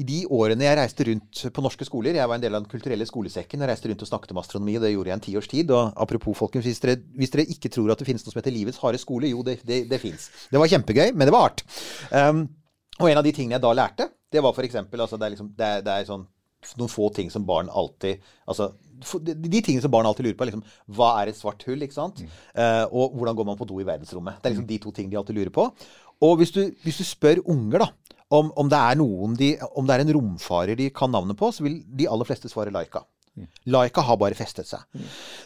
i de årene jeg reiste rundt på norske skoler. Jeg var en del av den kulturelle skolesekken og reiste rundt og snakket om astronomi, og det gjorde jeg en tiårs tid. Og apropos, folkens, hvis dere, hvis dere ikke tror at det finnes noe som heter livets harde skole, jo, det, det, det fins. Det var kjempegøy, men det var art. Um, og en av de tingene jeg da lærte, det var f.eks. Altså, det er liksom, det er, det er sånn noen få ting som barn alltid Altså de, de tingene som barn alltid lurer på, er liksom Hva er et svart hull, ikke sant? Eh, og hvordan går man på do i verdensrommet? Det er liksom de to tingene de alltid lurer på. Og hvis du, hvis du spør unger, da, om, om det er noen de Om det er en romfarer de kan navnet på, så vil de aller fleste svare Laika. Laika har bare festet seg.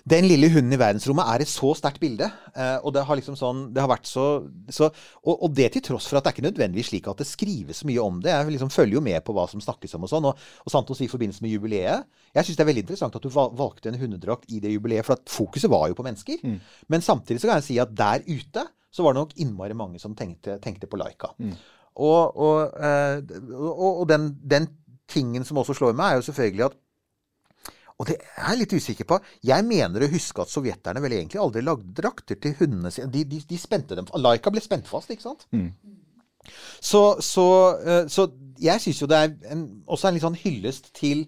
Den lille hunden i verdensrommet er et så sterkt bilde. eh, og det har liksom sånn Det har vært så, så og, og det til tross for at det er ikke nødvendigvis slik at det skrives så mye om det. Jeg liksom følger jo med på hva som snakkes om og sånn. Og, og Santos i forbindelse med jubileet Jeg syns det er veldig interessant at du valgte en hundedrakt i det jubileet, for at fokuset var jo på mennesker. Men samtidig så kan jeg si at der ute så var det nok innmari mange som tenkte, tenkte på Laika. Og, og, eh, og, og den, den tingen som også slår meg, er jo selvfølgelig at Og det er jeg litt usikker på. Jeg mener å huske at sovjeterne vel egentlig aldri lagde drakter til hundene sine. De, de, de spente dem Laika ble spent fast, ikke sant? Så, så, eh, så jeg syns jo det er en, også en litt sånn hyllest til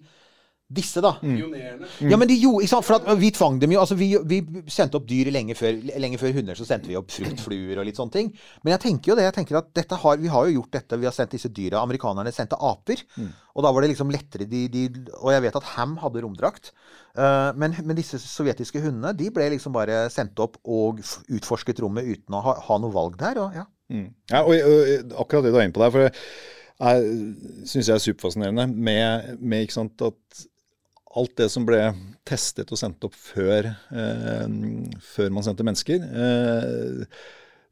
disse, da. Ja, men de gjorde, ikke sant? For at vi tvang dem jo altså vi, vi sendte opp dyr lenge før, lenge før hunder, så sendte vi opp fruktfluer og litt sånne ting. Men jeg tenker jo det, jeg tenker at dette har, vi har jo gjort dette. Vi har sendt disse dyra. Amerikanerne sendte aper. Og da var det liksom lettere de, de, Og jeg vet at Ham hadde romdrakt. Uh, men, men disse sovjetiske hundene de ble liksom bare sendt opp og utforsket rommet uten å ha, ha noe valg der. Og, ja. Mm. Ja, og, og akkurat det du er inne på der, for det syns jeg er superfascinerende med, med ikke sant, at alt det som ble testet og sendt opp før, eh, før man sendte mennesker, eh,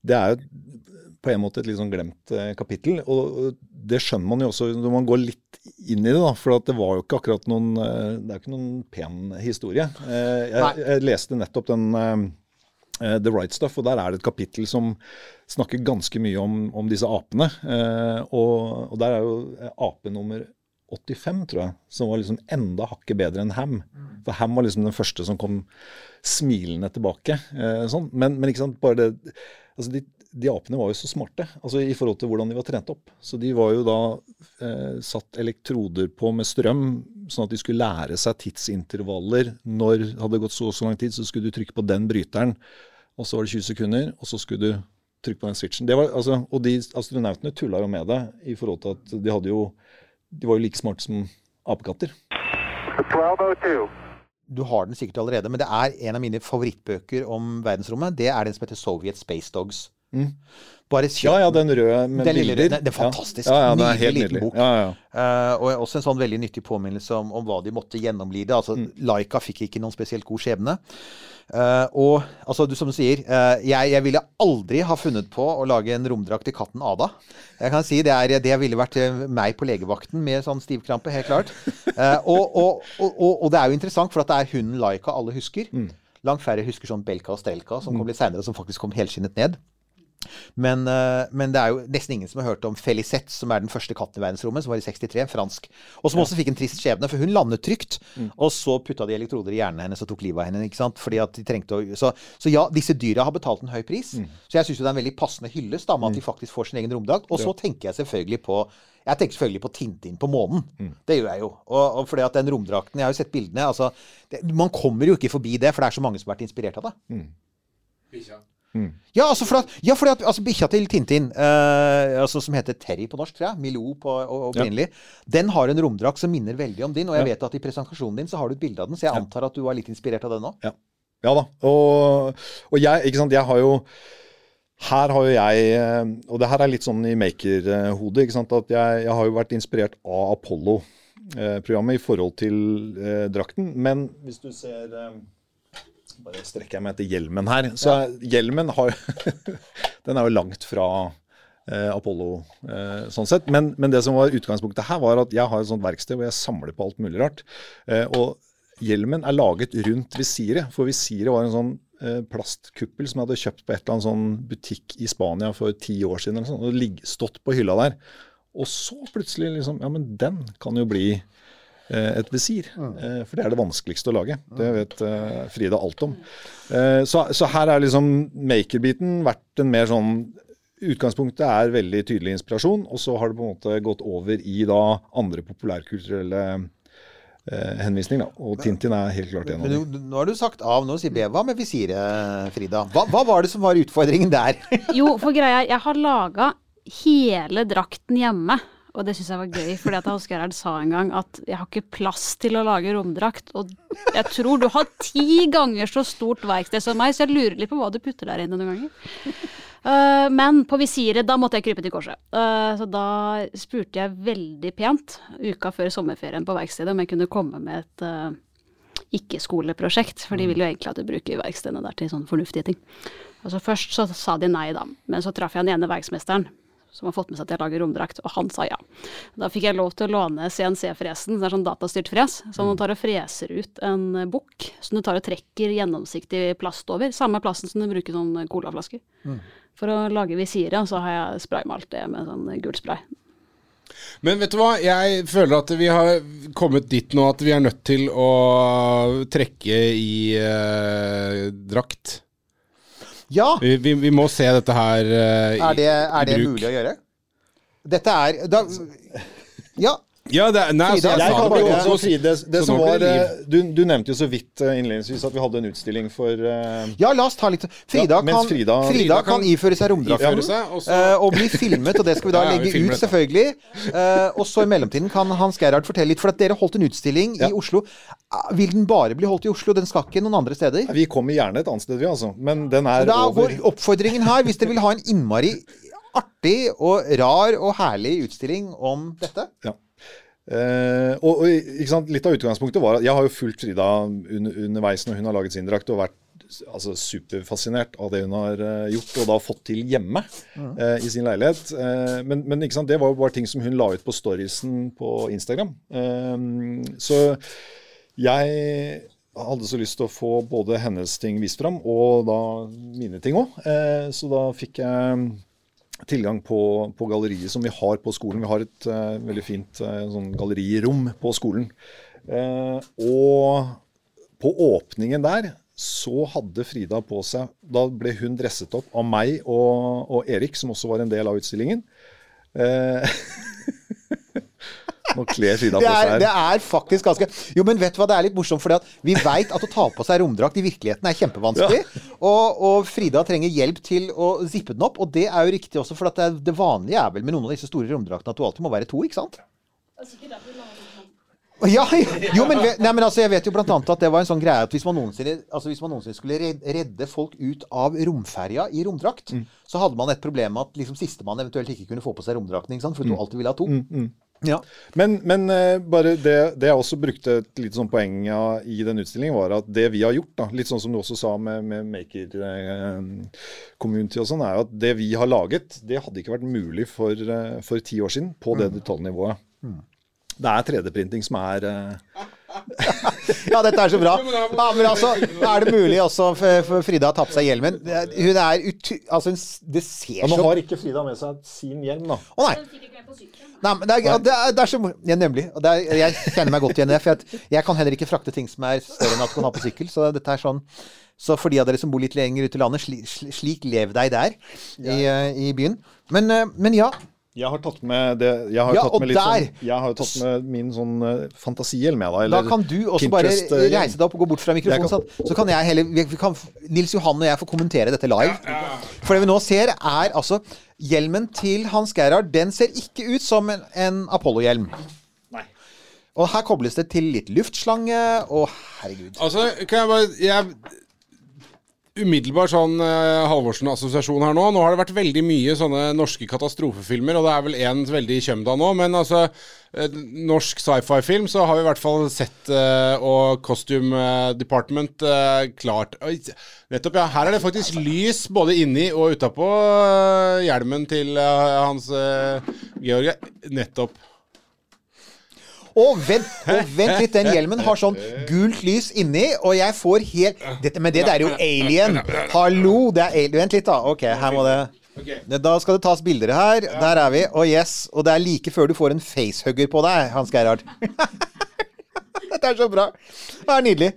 det er jo på en måte et litt sånn glemt eh, kapittel. Og det skjønner man jo også når man går litt inn i det, da. For at det var jo ikke akkurat noen eh, Det er ikke noen pen historie. Eh, jeg, jeg leste nettopp den eh, The Right Stuff, og der er det et kapittel som snakker ganske mye om, om disse apene. Eh, og, og der er jo ape nummer 85, tror jeg, som var liksom enda hakket bedre enn Ham. For Ham var liksom den første som kom smilende tilbake. Eh, sånn. Men, men ikke sant, bare det altså de, de apene var jo så smarte altså i forhold til hvordan de var trent opp. Så de var jo da eh, satt elektroder på med strøm, sånn at de skulle lære seg tidsintervaller. Når det hadde gått så og så lang tid, så skulle du trykke på den bryteren, og så var det 20 sekunder, og så skulle du trykke på den switchen. Var, altså, og de astronautene tulla jo med det i forhold til at de hadde jo De var jo like smarte som apekatter. 1202. Du har den sikkert allerede, men det er en av mine favorittbøker om verdensrommet. Det er den som heter Soviet Space Dogs. Bare Ja, ja, den røde med Den lille bilder. røde, det er fantastisk. Ja, ja, det er Nydelig helt liten nydelig. bok. Ja, ja. Eh, og også en sånn veldig nyttig påminnelse om, om hva de måtte gjennomlide. Altså, Mm. Laika fikk ikke noen spesielt god skjebne. Uh, og altså, du, som du sier, uh, jeg, jeg ville aldri ha funnet på å lage en romdrakt til katten Ada. Jeg kan si Det, er, det ville vært meg på legevakten med sånn stivkrampe, helt klart. Og, og, og, og, det er jo interessant, for det er hunden Laika alle husker. Mm. Langt færre husker sånn Belka og Strelka, som kom litt seinere, som faktisk kom helskinnet ned. Men, eh, men det er jo nesten ingen som har hørt om Felicette, som er den første katten i verdensrommet, som var i 63, fransk. Og som også fikk en trist skjebne, for hun landet trygt. Og så putta de elektroder i hjernen hennes og tok livet av henne. ikke sant? Fordi at de trengte å... Så, så ja, disse dyra har betalt en høy pris. Så jeg syns jo det er en veldig passende hyllest med at de faktisk får sin egen romdrakt. Og så tenker jeg selvfølgelig på jeg tenker selvfølgelig på Tintin på månen. Det gjør jeg jo. Og, og fordi at den romdrakten Jeg har jo sett bildene. altså, det, Man kommer jo ikke forbi det, for det er så mange som har vært inspirert av det. Ja, altså for at, ja, fordi at altså, bikkja til Tintin, eh, altså, som heter Terry på norsk, tror jeg, Milou på og- ja. den har en romdrakt som minner veldig om din. Og jeg vet at i presentasjonen din så har du et bilde av den, så jeg antar at du var litt inspirert av den òg. Ja, ja da. Og, og jeg, ikke sant, jeg har jo her har jo jeg, eh, og det her er litt sånn i maker-hodet, ikke sant, at jeg, jeg har jo vært inspirert av Apollo-programmet i forhold til eh, drakten. Men hvis du ser eh, Bare strekker jeg meg etter hjelmen her. Så ja. hjelmen har Den er jo langt fra eh, Apollo eh, sånn sett. Men, men det som var utgangspunktet her, var at jeg har et sånt verksted hvor jeg samler på alt mulig rart. Eh, og hjelmen er laget rundt visiret, for visiret var en sånn eh, plastkuppel som jeg hadde kjøpt på et eller annet sånn butikk i Spania for ti år siden. Eller sånt, og ligg, stått på hylla der. Og så plutselig liksom Ja, men den kan jo bli et visir. Eh, for det er det vanskeligste å lage. Det vet eh, Frida alt om. Eh, så, så her er liksom maker-biten vært en mer sånn Utgangspunktet er veldig tydelig inspirasjon, og så har det på en måte gått over i da andre populærkulturelle eh, henvisninger. Da. Og Tintin er helt klart en av Men dem. nå- nå har du sagt av, nå sier B. Hva med visiret, Frida? Hva, hva var det som var utfordringen der? Jo, for greia er, jeg har laga hele drakten hjemme. Og det syns jeg var gøy, fordi at Hans Gerhard sa en gang at jeg har ikke plass til å lage romdrakt. Og jeg tror du har ti ganger så stort verksted som meg, så jeg lurer litt på hva du putter der inne noen ganger. Uh, men på visiret, da måtte jeg krype til korset. Uh, så da spurte jeg veldig pent uka før sommerferien på verkstedet om jeg kunne komme med et uh, ikke-skoleprosjekt, for de vil jo egentlig at du bruker verkstedene der til sånne fornuftige ting. Altså Først så sa de nei, da, men så traff jeg den ene verksmesteren som har fått med seg at jeg lager romdrakt, og han sa ja. Da fikk jeg lov til å låne CNC-fresen, det er sånn datastyrt fres, som du tar og freser ut en bukk som du tar og trekker gjennomsiktig plast over, samme plasten som du bruker sånn colaflasker. For å lage visiret, så har jeg spraymalt det med sånn gul spray. Men vet du hva, jeg føler at vi har kommet dit nå at vi er nødt til å trekke i eh, drakt. Ja, Vi, vi, vi må se dette her uh, i, er det, er det mulig å gjøre? Dette er da, Ja. Ja, det, er- nei, altså, jeg Jeg kan bare- også si det, det som var eh, du, du nevnte jo så vidt eh, innledningsvis at vi hadde en utstilling for uh, Ja, la oss ta litt Frida, Ja, kan, Frida- Frida, Frida kan kan iføre seg romdrakten iføre og så- og bli filmet, og det skal vi da Ja, ja, vi legge filmer ut, dette. selvfølgelig. Uh, og så i mellomtiden kan Hans Gerhard fortelle litt, for at dere holdt en utstilling Ja. i Oslo. Ah, Vil den bare bli holdt i Oslo? Den skal ikke noen andre steder? Vi kommer gjerne et annet sted, vi, altså. Men den er Da over. går oppfordringen her, hvis dere vil ha en innmari artig og rar og herlig utstilling om dette. Ja. Eh, og, og? Litt av utgangspunktet var at jeg har jo fulgt Frida under, underveis når hun har laget sin drakt, og vært altså, superfascinert av det hun har uh, gjort, og da fått til hjemme uh, i sin leilighet. Eh, men men det var jo bare ting som hun la ut på storiesen på Instagram. Eh, så jeg hadde så lyst til å få både hennes ting vist fram, og da mine ting òg. Eh, så da fikk jeg tilgang på, på galleriet som vi har på skolen. Vi har et uh, veldig fint uh, sånn gallerirom på skolen. Uh, og på åpningen der så hadde Frida på seg Da ble hun dresset opp av meg og, og Erik, som også var en del av utstillingen. Kler Frida Det på er, seg det er faktisk ganske Jo, men vet du hva, det er litt morsomt, fordi vi veit at å ta på seg romdrakt i virkeligheten er kjempevanskelig. Og, og Frida trenger hjelp til å zippe den opp, og det er jo riktig også, for at det, er, det vanlige er vel med noen av disse store romdraktene at du alltid må være to, ikke sant? Ja, jo, men, nei, men altså, jeg vet jo blant annet at det var en sånn greie at hvis man noensinne, altså hvis man noensinne skulle redde folk ut av romferja i romdrakt, så hadde man et problem med at liksom sistemann eventuelt ikke kunne få på seg romdrakten, ikke sant? for du alltid ville ha to. Ja. Men, men eh, bare det, det jeg også brukte et lite sånn poeng av i den utstillingen, var at det vi har gjort, da, litt sånn som du også sa med, med Maker eh, Community og sånn, er at det vi har laget, det hadde ikke vært mulig for, eh, for ti år siden på det detaljnivået. Det er 3D-printing som er eh, Ja, dette er så bra. Ja, men altså, er det mulig også for, Frida har tatt på seg hjelmen? Hun er ut... Altså, hun det ser så Nå har ikke Frida med seg sin hjelm, da. Å nei. Nei, men det er, det er, det er så. Ja, nemlig. Og det er, jeg kjenner meg godt igjen i det. For jeg, jeg kan heller ikke frakte ting som er større enn at du kan ha på sykkel. Så dette er sånn Så for de av dere som bor litt lenger ute i landet, sli, sli, slik lev deg der i, eh, i byen. Men, eh, men ja. Jeg har tatt med det Jeg har Ja, tatt og med litt der- sånn Jeg har tatt med min sånn uh, fantasihjelm, jeg, da. Da kan du også bare Pinterest-hjelm. reise deg opp og gå bort fra mikrofonen. Kan- sånn. Så kan jeg heller kan, Nils Johan og jeg får kommentere dette live. For det vi nå ser, er altså Hjelmen til Hans Gerhard den ser ikke ut som en, en Apollo-hjelm. Og her kobles det til litt luftslange, og herregud. Altså, kan jeg bare jeg, Umiddelbar sånn uh, Halvorsen-assosiasjon her nå. Nå har det vært veldig mye sånne norske katastrofefilmer, og det er vel én veldig i kjømda nå. Men altså, uh, norsk sci-fi-film så har vi i hvert fall sett uh, og Costume Department klart Nettopp, ja. Her er det faktisk lys både inni og utapå hjelmen til hans Georg. Nettopp. Og vent, og vent litt, den hjelmen har sånn gult lys inni, og jeg får helt dette, Men det der er jo alien! Hallo! Det er alien. Vent litt, da. Ok, her må det Okay. Da skal det tas bilder her. Der er vi. Og yes. Og det er like før du får en facehugger på deg, Hans Gerhard. Dette er så bra. Det er nydelig.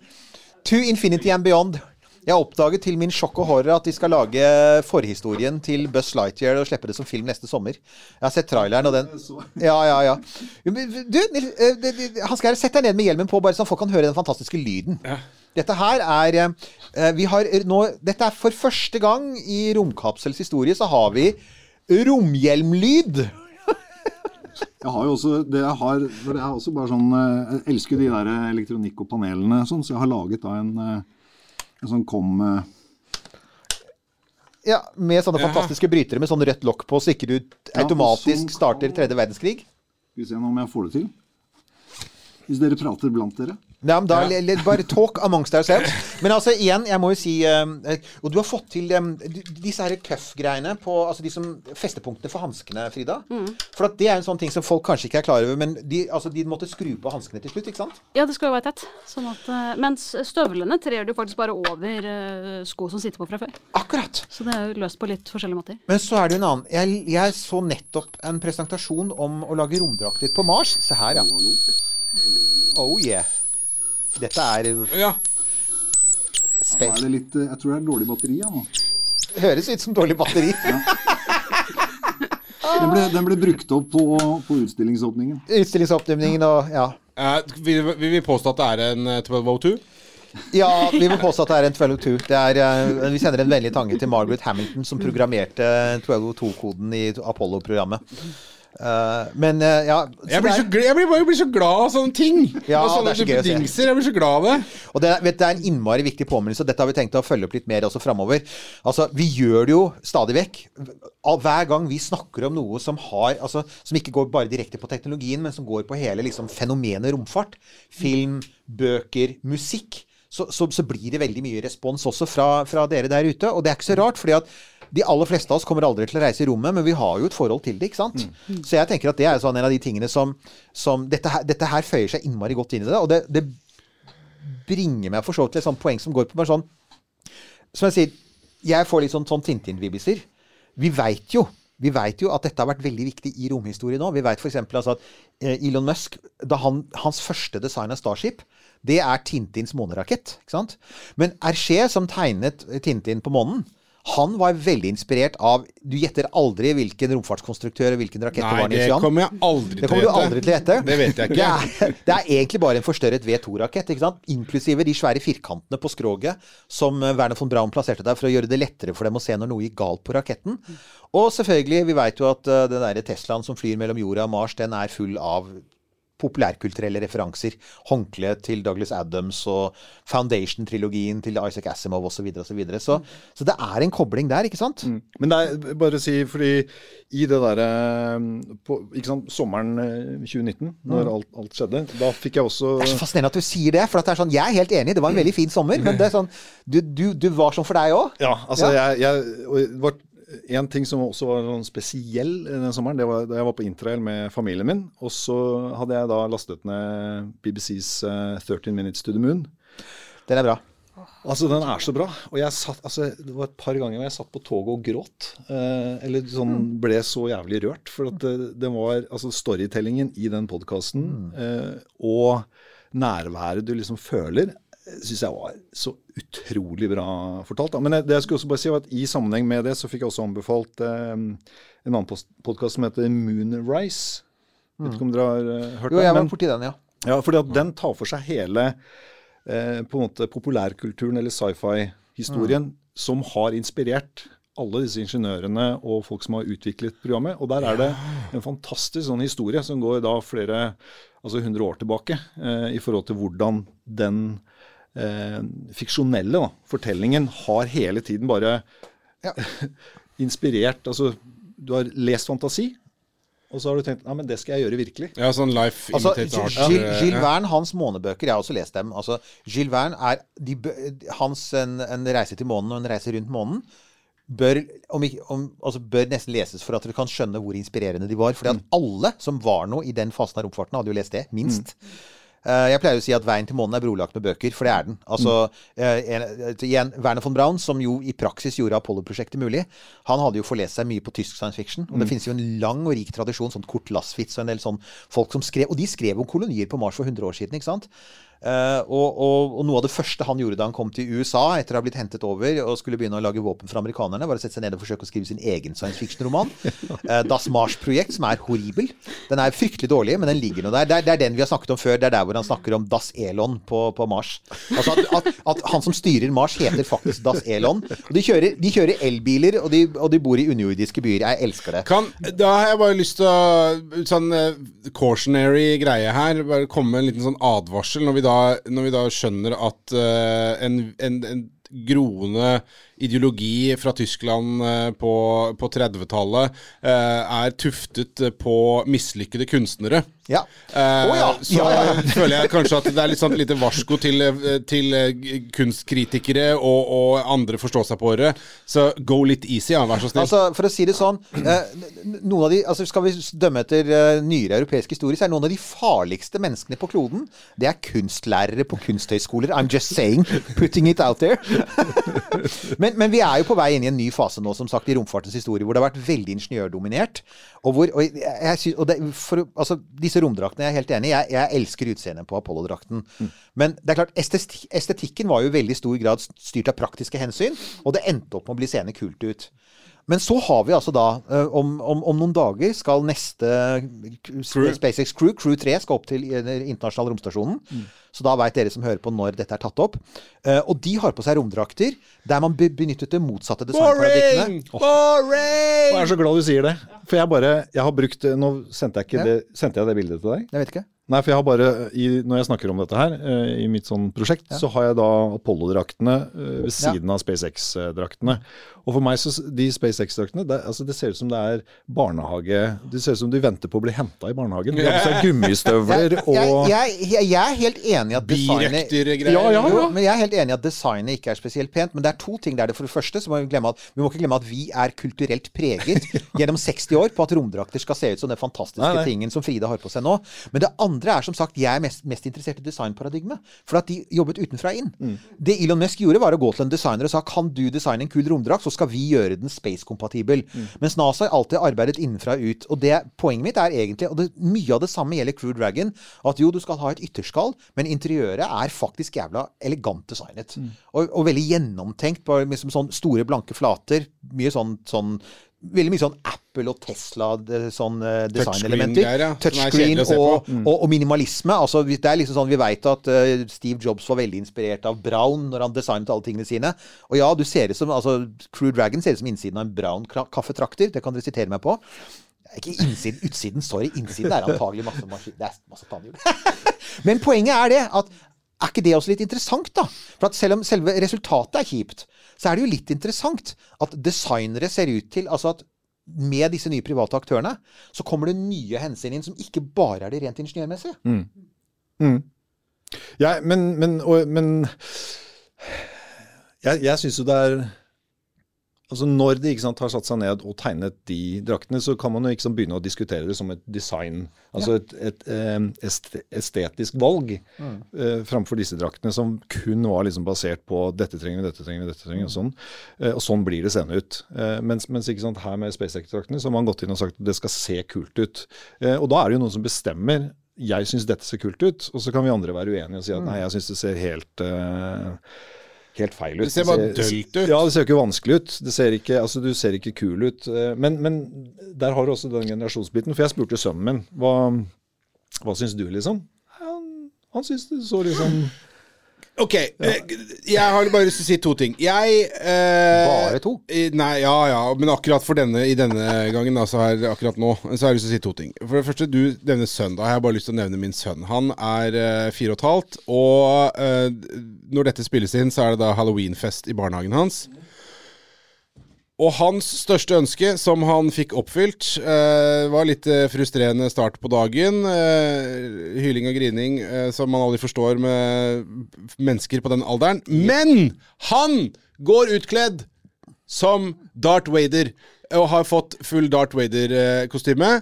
To Infinity and Beyond. Jeg oppdaget til min sjokk og horror at de skal lage forhistorien til Buzz Lightyear og slippe det som film neste sommer. Jeg har sett traileren og den Ja, ja, ja. Du, eh, Hans Geir, sett deg ned med hjelmen på, bare så folk kan høre den fantastiske lyden. Dette her er eh, Vi har nå Dette er for første gang i Romkapsels historie, så har vi romhjelmlyd. Jeg har jo også det jeg har, for det er også bare sånn eh, Jeg elsker de der elektronikk og panelene, sånn, så jeg har laget da en, sånn kom Ja, Med sånne fantastiske brytere med sånn rødt lokk på, så ikke du automatisk sånn starter tredje verdenskrig. Skal vi se nå om jeg får det til. Hvis dere prater blant dere. Nei, men da, le- le- bare talk amongst ourselves. Men altså, igjen, jeg må jo si um, eh, Og du har fått til um, disse her cuff-greiene på Altså de som festepunktene for hanskene, Frida. For at det er en sånn ting som folk kanskje ikke er klar over, men de, altså, de måtte skru på hanskene til slutt, ikke sant? Ja, det skal jo være tett. Sånn at, eh, mens støvlene trer du faktisk bare over eh, sko som sitter på fra før. Akkurat. Så det er jo løst på litt forskjellige måter. Men så er det jo en annen. Jeg, jeg så nettopp en presentasjon om å lage romdrakter på Mars. Se her, ja. Oh yeah. Dette er Ja. space. Er det litt, eh, jeg tror det er dårlig batteri. Ja, nå. Høres ut som dårlig batteri. Den, ble, den ble brukt opp på, på utstillingsåpningen. Utstillingsåpningen og ja. Eh, vil, vil vi påstå at det er en eh, 1202? Ja, vi må påstå at det er en 1202. Det er, eh, vi sender en vennlig tanke til Margaret Hamilton, som programmerte 1202-koden i Apollo-programmet. Eh, men uh, ja Jeg blir, det så, er- jeg blir jeg blir så glad av sånne ting. Ja, og sånne så dingser. Jeg blir så glad av det. Og det, vet, det er en innmari viktig påminnelse, og dette har vi tenkt å følge opp litt mer også framover. Altså, vi gjør det jo stadig vekk. Hver gang vi snakker om noe som har altså, Som ikke går bare direkte på teknologien, men som går på hele liksom, fenomenet romfart. Film, bøker, musikk. Så, så, så blir det veldig mye respons også fra, fra dere der ute. Og det er ikke så rart, fordi at de aller fleste av oss kommer aldri til å reise i rommet, men vi har jo et forhold til det, ikke sant? Så jeg tenker at det er sånn en av de tingene som, som dette, her, dette her føyer seg innmari godt inn i det. Og det, det bringer meg for så vidt til et sånt poeng som går på bare sånn Som jeg sier, jeg får litt sånn, sånn Tintin-vibbiser. Vi veit jo vi vet jo at dette har vært veldig viktig i romhistorie nå. Vi vet f.eks. Altså at eh, Elon Musk, da han, hans første design av Starship, det er Tintins månerakett. ikke sant? Men Hergé, som tegnet Tintin på månen, han var veldig inspirert av Du gjetter aldri hvilken romfartskonstruktør og hvilken rakett det var. Nei, det kommer jeg aldri Det til å kommer du gjette. aldri til å gjette. Det vet jeg ikke. Det er, det er egentlig bare en forstørret V2-rakett, ikke sant? inklusive de svære firkantene på skroget som eh, Werner von Braun plasserte der for å gjøre det lettere for dem å se når noe gikk galt på raketten. Og selvfølgelig, vi veit jo at eh, den derre Teslaen som flyr mellom jorda og Mars, den er full av populærkulturelle referanser. Håndkleet til Douglas Adams og Foundation-trilogien til Isaac Asimov osv. Så, videre, og så, videre. så Så det er en kobling der, ikke sant? Men det er bare å si, fordi i det derre Ikke sant, sommeren eh, 2019, når alt, alt skjedde, da fikk jeg også Det er så fascinerende at du sier det. For at det er sånn, Jeg er helt enig, det var en veldig fin sommer. Men det er sånn, du, du, du var sånn for deg òg? Ja, altså jeg, jeg det var En ting som også var sånn spesiell den sommeren, det var da jeg var på interrail med familien min. Og så hadde jeg da lastet ned BBCs eh, 13 Minutes to the Moon. Den er bra. Altså, den er så bra. Og jeg satt, altså, det var et par ganger hvor jeg satt på toget og gråt. Eh, eller sånn ble så jævlig rørt. For at det, det var altså storytellingen i den podkasten eh, og nærværet du liksom føler, syns jeg var så utrolig bra fortalt. Da. Men det jeg skulle også bare si var at i sammenheng med det, så fikk jeg også anbefalt eh, en annen podkast som heter Moonrise. Vet ikke om dere har eh, hørt Jo, den? jeg var borti den, ja. ja, fordi at den tar for seg hele eh, på en måte populærkulturen eller sci-fi-historien som har inspirert alle disse ingeniørene og folk som har utviklet programmet. Og der er det en fantastisk sånn historie som går da flere altså 100 år tilbake eh, i forhold til hvordan den eh, fiksjonelle da, fortellingen har hele tiden bare inspirert Altså, du har lest fantasi, og så har du tenkt ja, men det skal jeg gjøre virkelig. Ja, sånn life Altså, art. Gilles, Gilles. Verne, hans månebøker, jeg har også lest dem. Altså, Gilles Verne er de, hans en, en reise til månen og en reise rundt månen bør, om om, altså bør nesten leses for at du kan skjønne hvor inspirerende de var. Fordi at alle som var noe i den fasen av romfarten, hadde jo lest det, minst. Eh, jeg pleier å si at veien til månen er brolagt med bøker, for det er den. Altså, eh, en, eh, igjen, Werner von Braun, som jo i praksis gjorde Apollo-prosjektet mulig, han hadde jo forlest seg mye på tysk science fiction. Og det finnes jo en lang og rik tradisjon, sånn Kurt Laswitz og en del sånn folk som skrev Og de skrev om kolonier på Mars for 100 år siden, ikke sant? Eh, og, og, og noe av det første han gjorde da han kom til USA, etter å ha blitt hentet over og skulle begynne å lage våpen for amerikanerne, var å sette seg ned og forsøke å skrive sin egen science fiction-roman. Uh, das Mars-projekt, som er horribel. Den er fryktelig dårlig, men den ligger nå der. Det er, det er den vi har snakket om før. Det er der hvor han snakker om Das Elon på, på Mars. Altså at, at, at han som styrer Mars, heter faktisk Das Elon. Og de kjører, de kjører elbiler, og de, og de bor i underjordiske byer. Jeg elsker det. Kan, da har jeg bare lyst til å Sånn uh, cautionary greie her. Bare komme med en liten sånn advarsel når vi da, når vi da skjønner at uh, en, en, en groende ideologi fra Tyskland eh, på, på 30-tallet eh, er tuftet på mislykkede kunstnere. Ja. Eh, Å ja. Så Ja, føler jeg kanskje at det er litt sånn lite varsko til, til kunstkritikere og, og andre forståsegpåere. Så go litt easy, ja, vær så snill. Altså, for å si det sånn eh, noen av de, altså Skal vi dømme etter nyere europeisk historie, så er noen av de farligste menneskene på kloden Det er kunstlærere på kunsthøyskoler. I'm just saying. Putting it out there. men, men vi er jo på vei inn i en ny fase nå, som sagt, i romfartens historie, hvor det har vært veldig ingeniørdominert. Og hvor, og jeg, jeg, og det, for, altså, disse romdraktene, jeg er helt enig. Jeg, jeg elsker utseendet på Apollo-drakten. Men det er klart, esteti- estetikken var jo i veldig stor grad styrt av praktiske hensyn, og det endte opp med å bli seende kult ut. Men så har vi altså da, eh, om, om, om noen dager skal neste Crew. SpaceX Crew, Crew 3, skal opp til eh, den internasjonale romstasjonen. Så da veit dere som hører på når dette er tatt opp. Eh, og de har på seg romdrakter der man benyttet det motsatte designparadigmet. Boring! Jeg er så glad du sier det. For jeg bare Jeg har brukt Nå sendte jeg, ikke Ja. det, sendte jeg det bildet til deg? Jeg vet ikke. Nei, for jeg har bare i, Når jeg snakker om dette her, i mitt sånn prosjekt, så har jeg da Apollo-draktene ved siden av SpaceX-draktene. Og for meg, så de SpaceX-draktene, det, altså, det ser ut som det er barnehage Det ser ut som de venter på å bli henta i barnehagen. De har på seg gummistøvler og jeg, jeg, jeg er helt enig i at designet ja, Ja, ja, men jeg er helt enig i at designet ikke er spesielt pent. Men det er to ting der. Det For det første så må vi glemme at vi må ikke glemme at vi er kulturelt preget gjennom 60 år på at romdrakter skal se ut som den fantastiske Nei, nei. tingen som Frida har på seg nå. Men det andre er som sagt jeg er mest, mest interessert i designparadigmet. For at de jobbet utenfra inn. Mm. Det Elon Musk gjorde, var å gå til en designer og sa kan du designe en kul romdrakt, så skal vi gjøre den space-kompatibel. Mm. Mens NASA har alltid arbeidet innenfra og ut. Og det, poenget mitt er egentlig, og det, mye av det samme gjelder Crew Dragon, at jo, du skal ha et ytterskall, men interiøret er faktisk jævla elegant designet. Mm. Og, og veldig gjennomtenkt. På liksom sånn store, blanke flater. Mye sånn, sånn Veldig mye sånn Apple og Tesla sånn eh, designelementer. Touchscreen-greier, ja, Touchscreen og, på. og, og minimalisme. Altså, det er liksom sånn, Vi veit at uh, Steve Jobs var veldig inspirert av Brown når han designet alle tingene sine. Og ja, du ser det som, altså, Crew Dragon ser ut som innsiden av en Brown kaffetrakter. Det kan dere sitere meg på. Ikke innsiden, utsiden, sorry. Innsiden er antagelig masse maskin... Det er masse tannhjul. Men poenget er det at er ikke det også litt interessant, da? For at selv om selve resultatet er kjipt, så er det jo litt interessant at designere ser ut til Altså at med disse nye private aktørene, så kommer det nye hensyn inn som ikke bare er det rent ingeniørmessige. Ja, men, men, og, men Jeg, jeg syns jo det er Altså Når de ikke sant, har satt seg ned og tegnet de draktene, så kan man jo ikke sant, begynne å diskutere det som et design. Altså et, et eh, estetisk valg eh, framfor disse draktene, som kun var liksom basert på dette trenger vi, dette trenger vi, dette trenger vi, og sånn. Eh, og sånn blir det seende ut. Eh, mens, mens ikke sant, her med SpaceX-draktene så har man gått inn og sagt at det skal se kult ut. Og da er det jo noen som bestemmer jeg syns dette ser kult ut, og så kan vi andre være uenige og si at nei, jeg syns det ser helt eh, Helt feil ut. Det ser bare dølt ut. Ja, det ser jo ikke vanskelig ut. Det ser ikke, altså, du ser ikke kul ut. eh, Men, men der har du også den generasjonsbiten. For jeg spurte sønnen min hva, hva syns du, liksom? Han, han syns det så liksom Ok, ja. jeg har bare lyst til å si to ting. Jeg eh, Bare to? eh, Nei, ja ja, men akkurat for denne i denne gangen, da, så her, akkurat nå, så har jeg lyst til å si to ting. For det første, du nevner sønn. Da har jeg bare lyst til å nevne min sønn. Han er eh, fire og et halvt, og eh, når dette spilles inn, så er det da halloweenfest i barnehagen hans. Og hans største ønske, som han fikk oppfylt, eh, var litt eh, frustrerende start på dagen. Eh, hyling og grining eh, som man aldri forstår med mennesker på den alderen. Men han går utkledd som Darth Vader og har fått full Darth Vader-kostyme.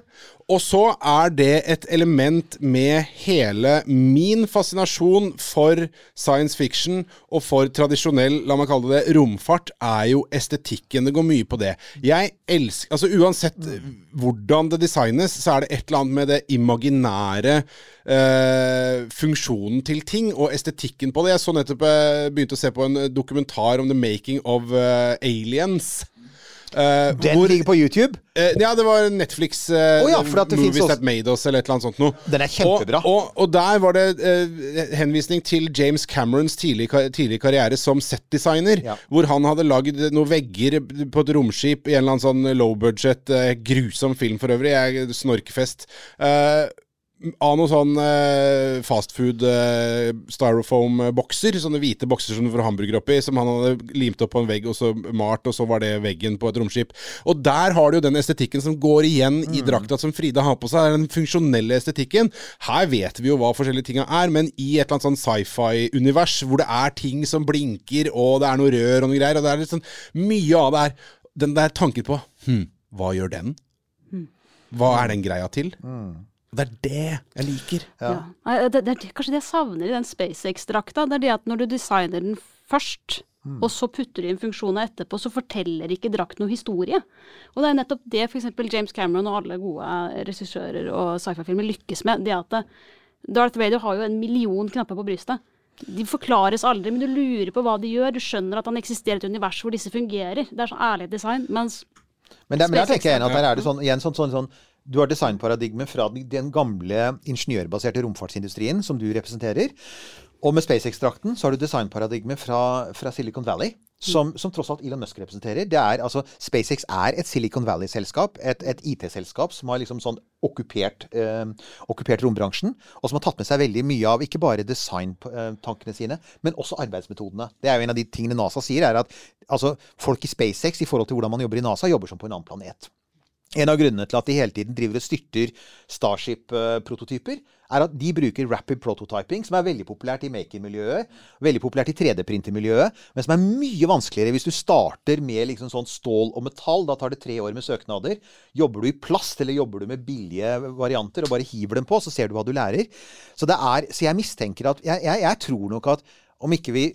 Og så er det et element med hele min fascinasjon for science fiction og for tradisjonell, la meg kalle det, romfart, er jo estetikken. Det går mye på det. Jeg elsker Altså uansett hvordan det designes, så er det et eller annet med det imaginære eh, funksjonen til ting og estetikken på det. Jeg så nettopp eh, begynte å se på en dokumentar om the making of uh, aliens. Eh, Den hvor- ligger på YouTube. Uh, ja, det var Netflix uh, oh, ja, Movies That Made Us, eller et eller annet sånt noe. Den er kjempebra. Og, og, og der var det henvisning til James Camerons tidlige, tidlig karriere som setdesigner. Ja. Hvor han hadde lagd noen vegger på et romskip i en eller annen sånn low budget, grusom film for øvrig. Jeg, snorkfest. Eh, av noen sånn eh, fastfood eh, styrofoam-bokser. Sånne hvite bokser som du får hamburger oppi, som han hadde limt opp på en vegg og så malt, og så var det veggen på et romskip. Og der har du jo den estetikken som går igjen i drakta som Frida har på seg. Den funksjonelle estetikken. Her vet vi jo hva forskjellige tinga er, men i et eller annet sånn sci-fi-univers hvor det er ting som blinker, og det er noe rør og noe greier, og det er litt sånn mye av det her. Den der tanken på hm, hva gjør den? Hva er den greia til? Det er det jeg liker. Ja. Ja. Det, det det, kanskje det jeg savner i den SpaceX-drakta. Det er det at når du designer den først, og så putter du inn funksjoner etterpå, så forteller ikke drakt noe historie. Og det er nettopp det f.eks. James Cameron og alle gode regissører og sci-fi-filmer lykkes med. Det at det, Darth Vader har jo en million knapper på brystet. De forklares aldri, men du lurer på hva de gjør. Du skjønner at han eksisterer i et univers hvor disse fungerer. Det er sånn ærlig design. Mens Men, der, men der tenker jeg igjen at der er det sånn, igjen sånn, sånn, sånn Du har designparadigmet fra den, gamle ingeniørbaserte romfartsindustrien som du representerer. Og med SpaceX-drakten så har du designparadigmet fra, fra Silicon Valley. Som, som tross alt Elon Musk representerer. Det er, altså, SpaceX er et Silicon Valley-selskap. Et, et IT-selskap som har liksom sånn okkupert, eh, okkupert rombransjen. Og som har tatt med seg veldig mye av ikke bare designtankene sine, men også arbeidsmetodene. Det er jo en av de tingene NASA sier, er at altså, folk i SpaceX i forhold til hvordan man jobber i NASA, jobber som på en annen planet. En av grunnene til at de hele tiden driver og styrter Starship-prototyper, er at de bruker rapid prototyping, som er veldig populært i maker-miljøet, veldig populært i 3D-printer-miljøet, men som er mye vanskeligere hvis du starter med liksom sånn stål og metall. Da tar det tre år med søknader. Jobber du i plast, eller jobber du med billige varianter og bare hiver dem på, så ser du hva du lærer. Så, er, så jeg mistenker at jeg, jeg, jeg tror nok at om ikke vi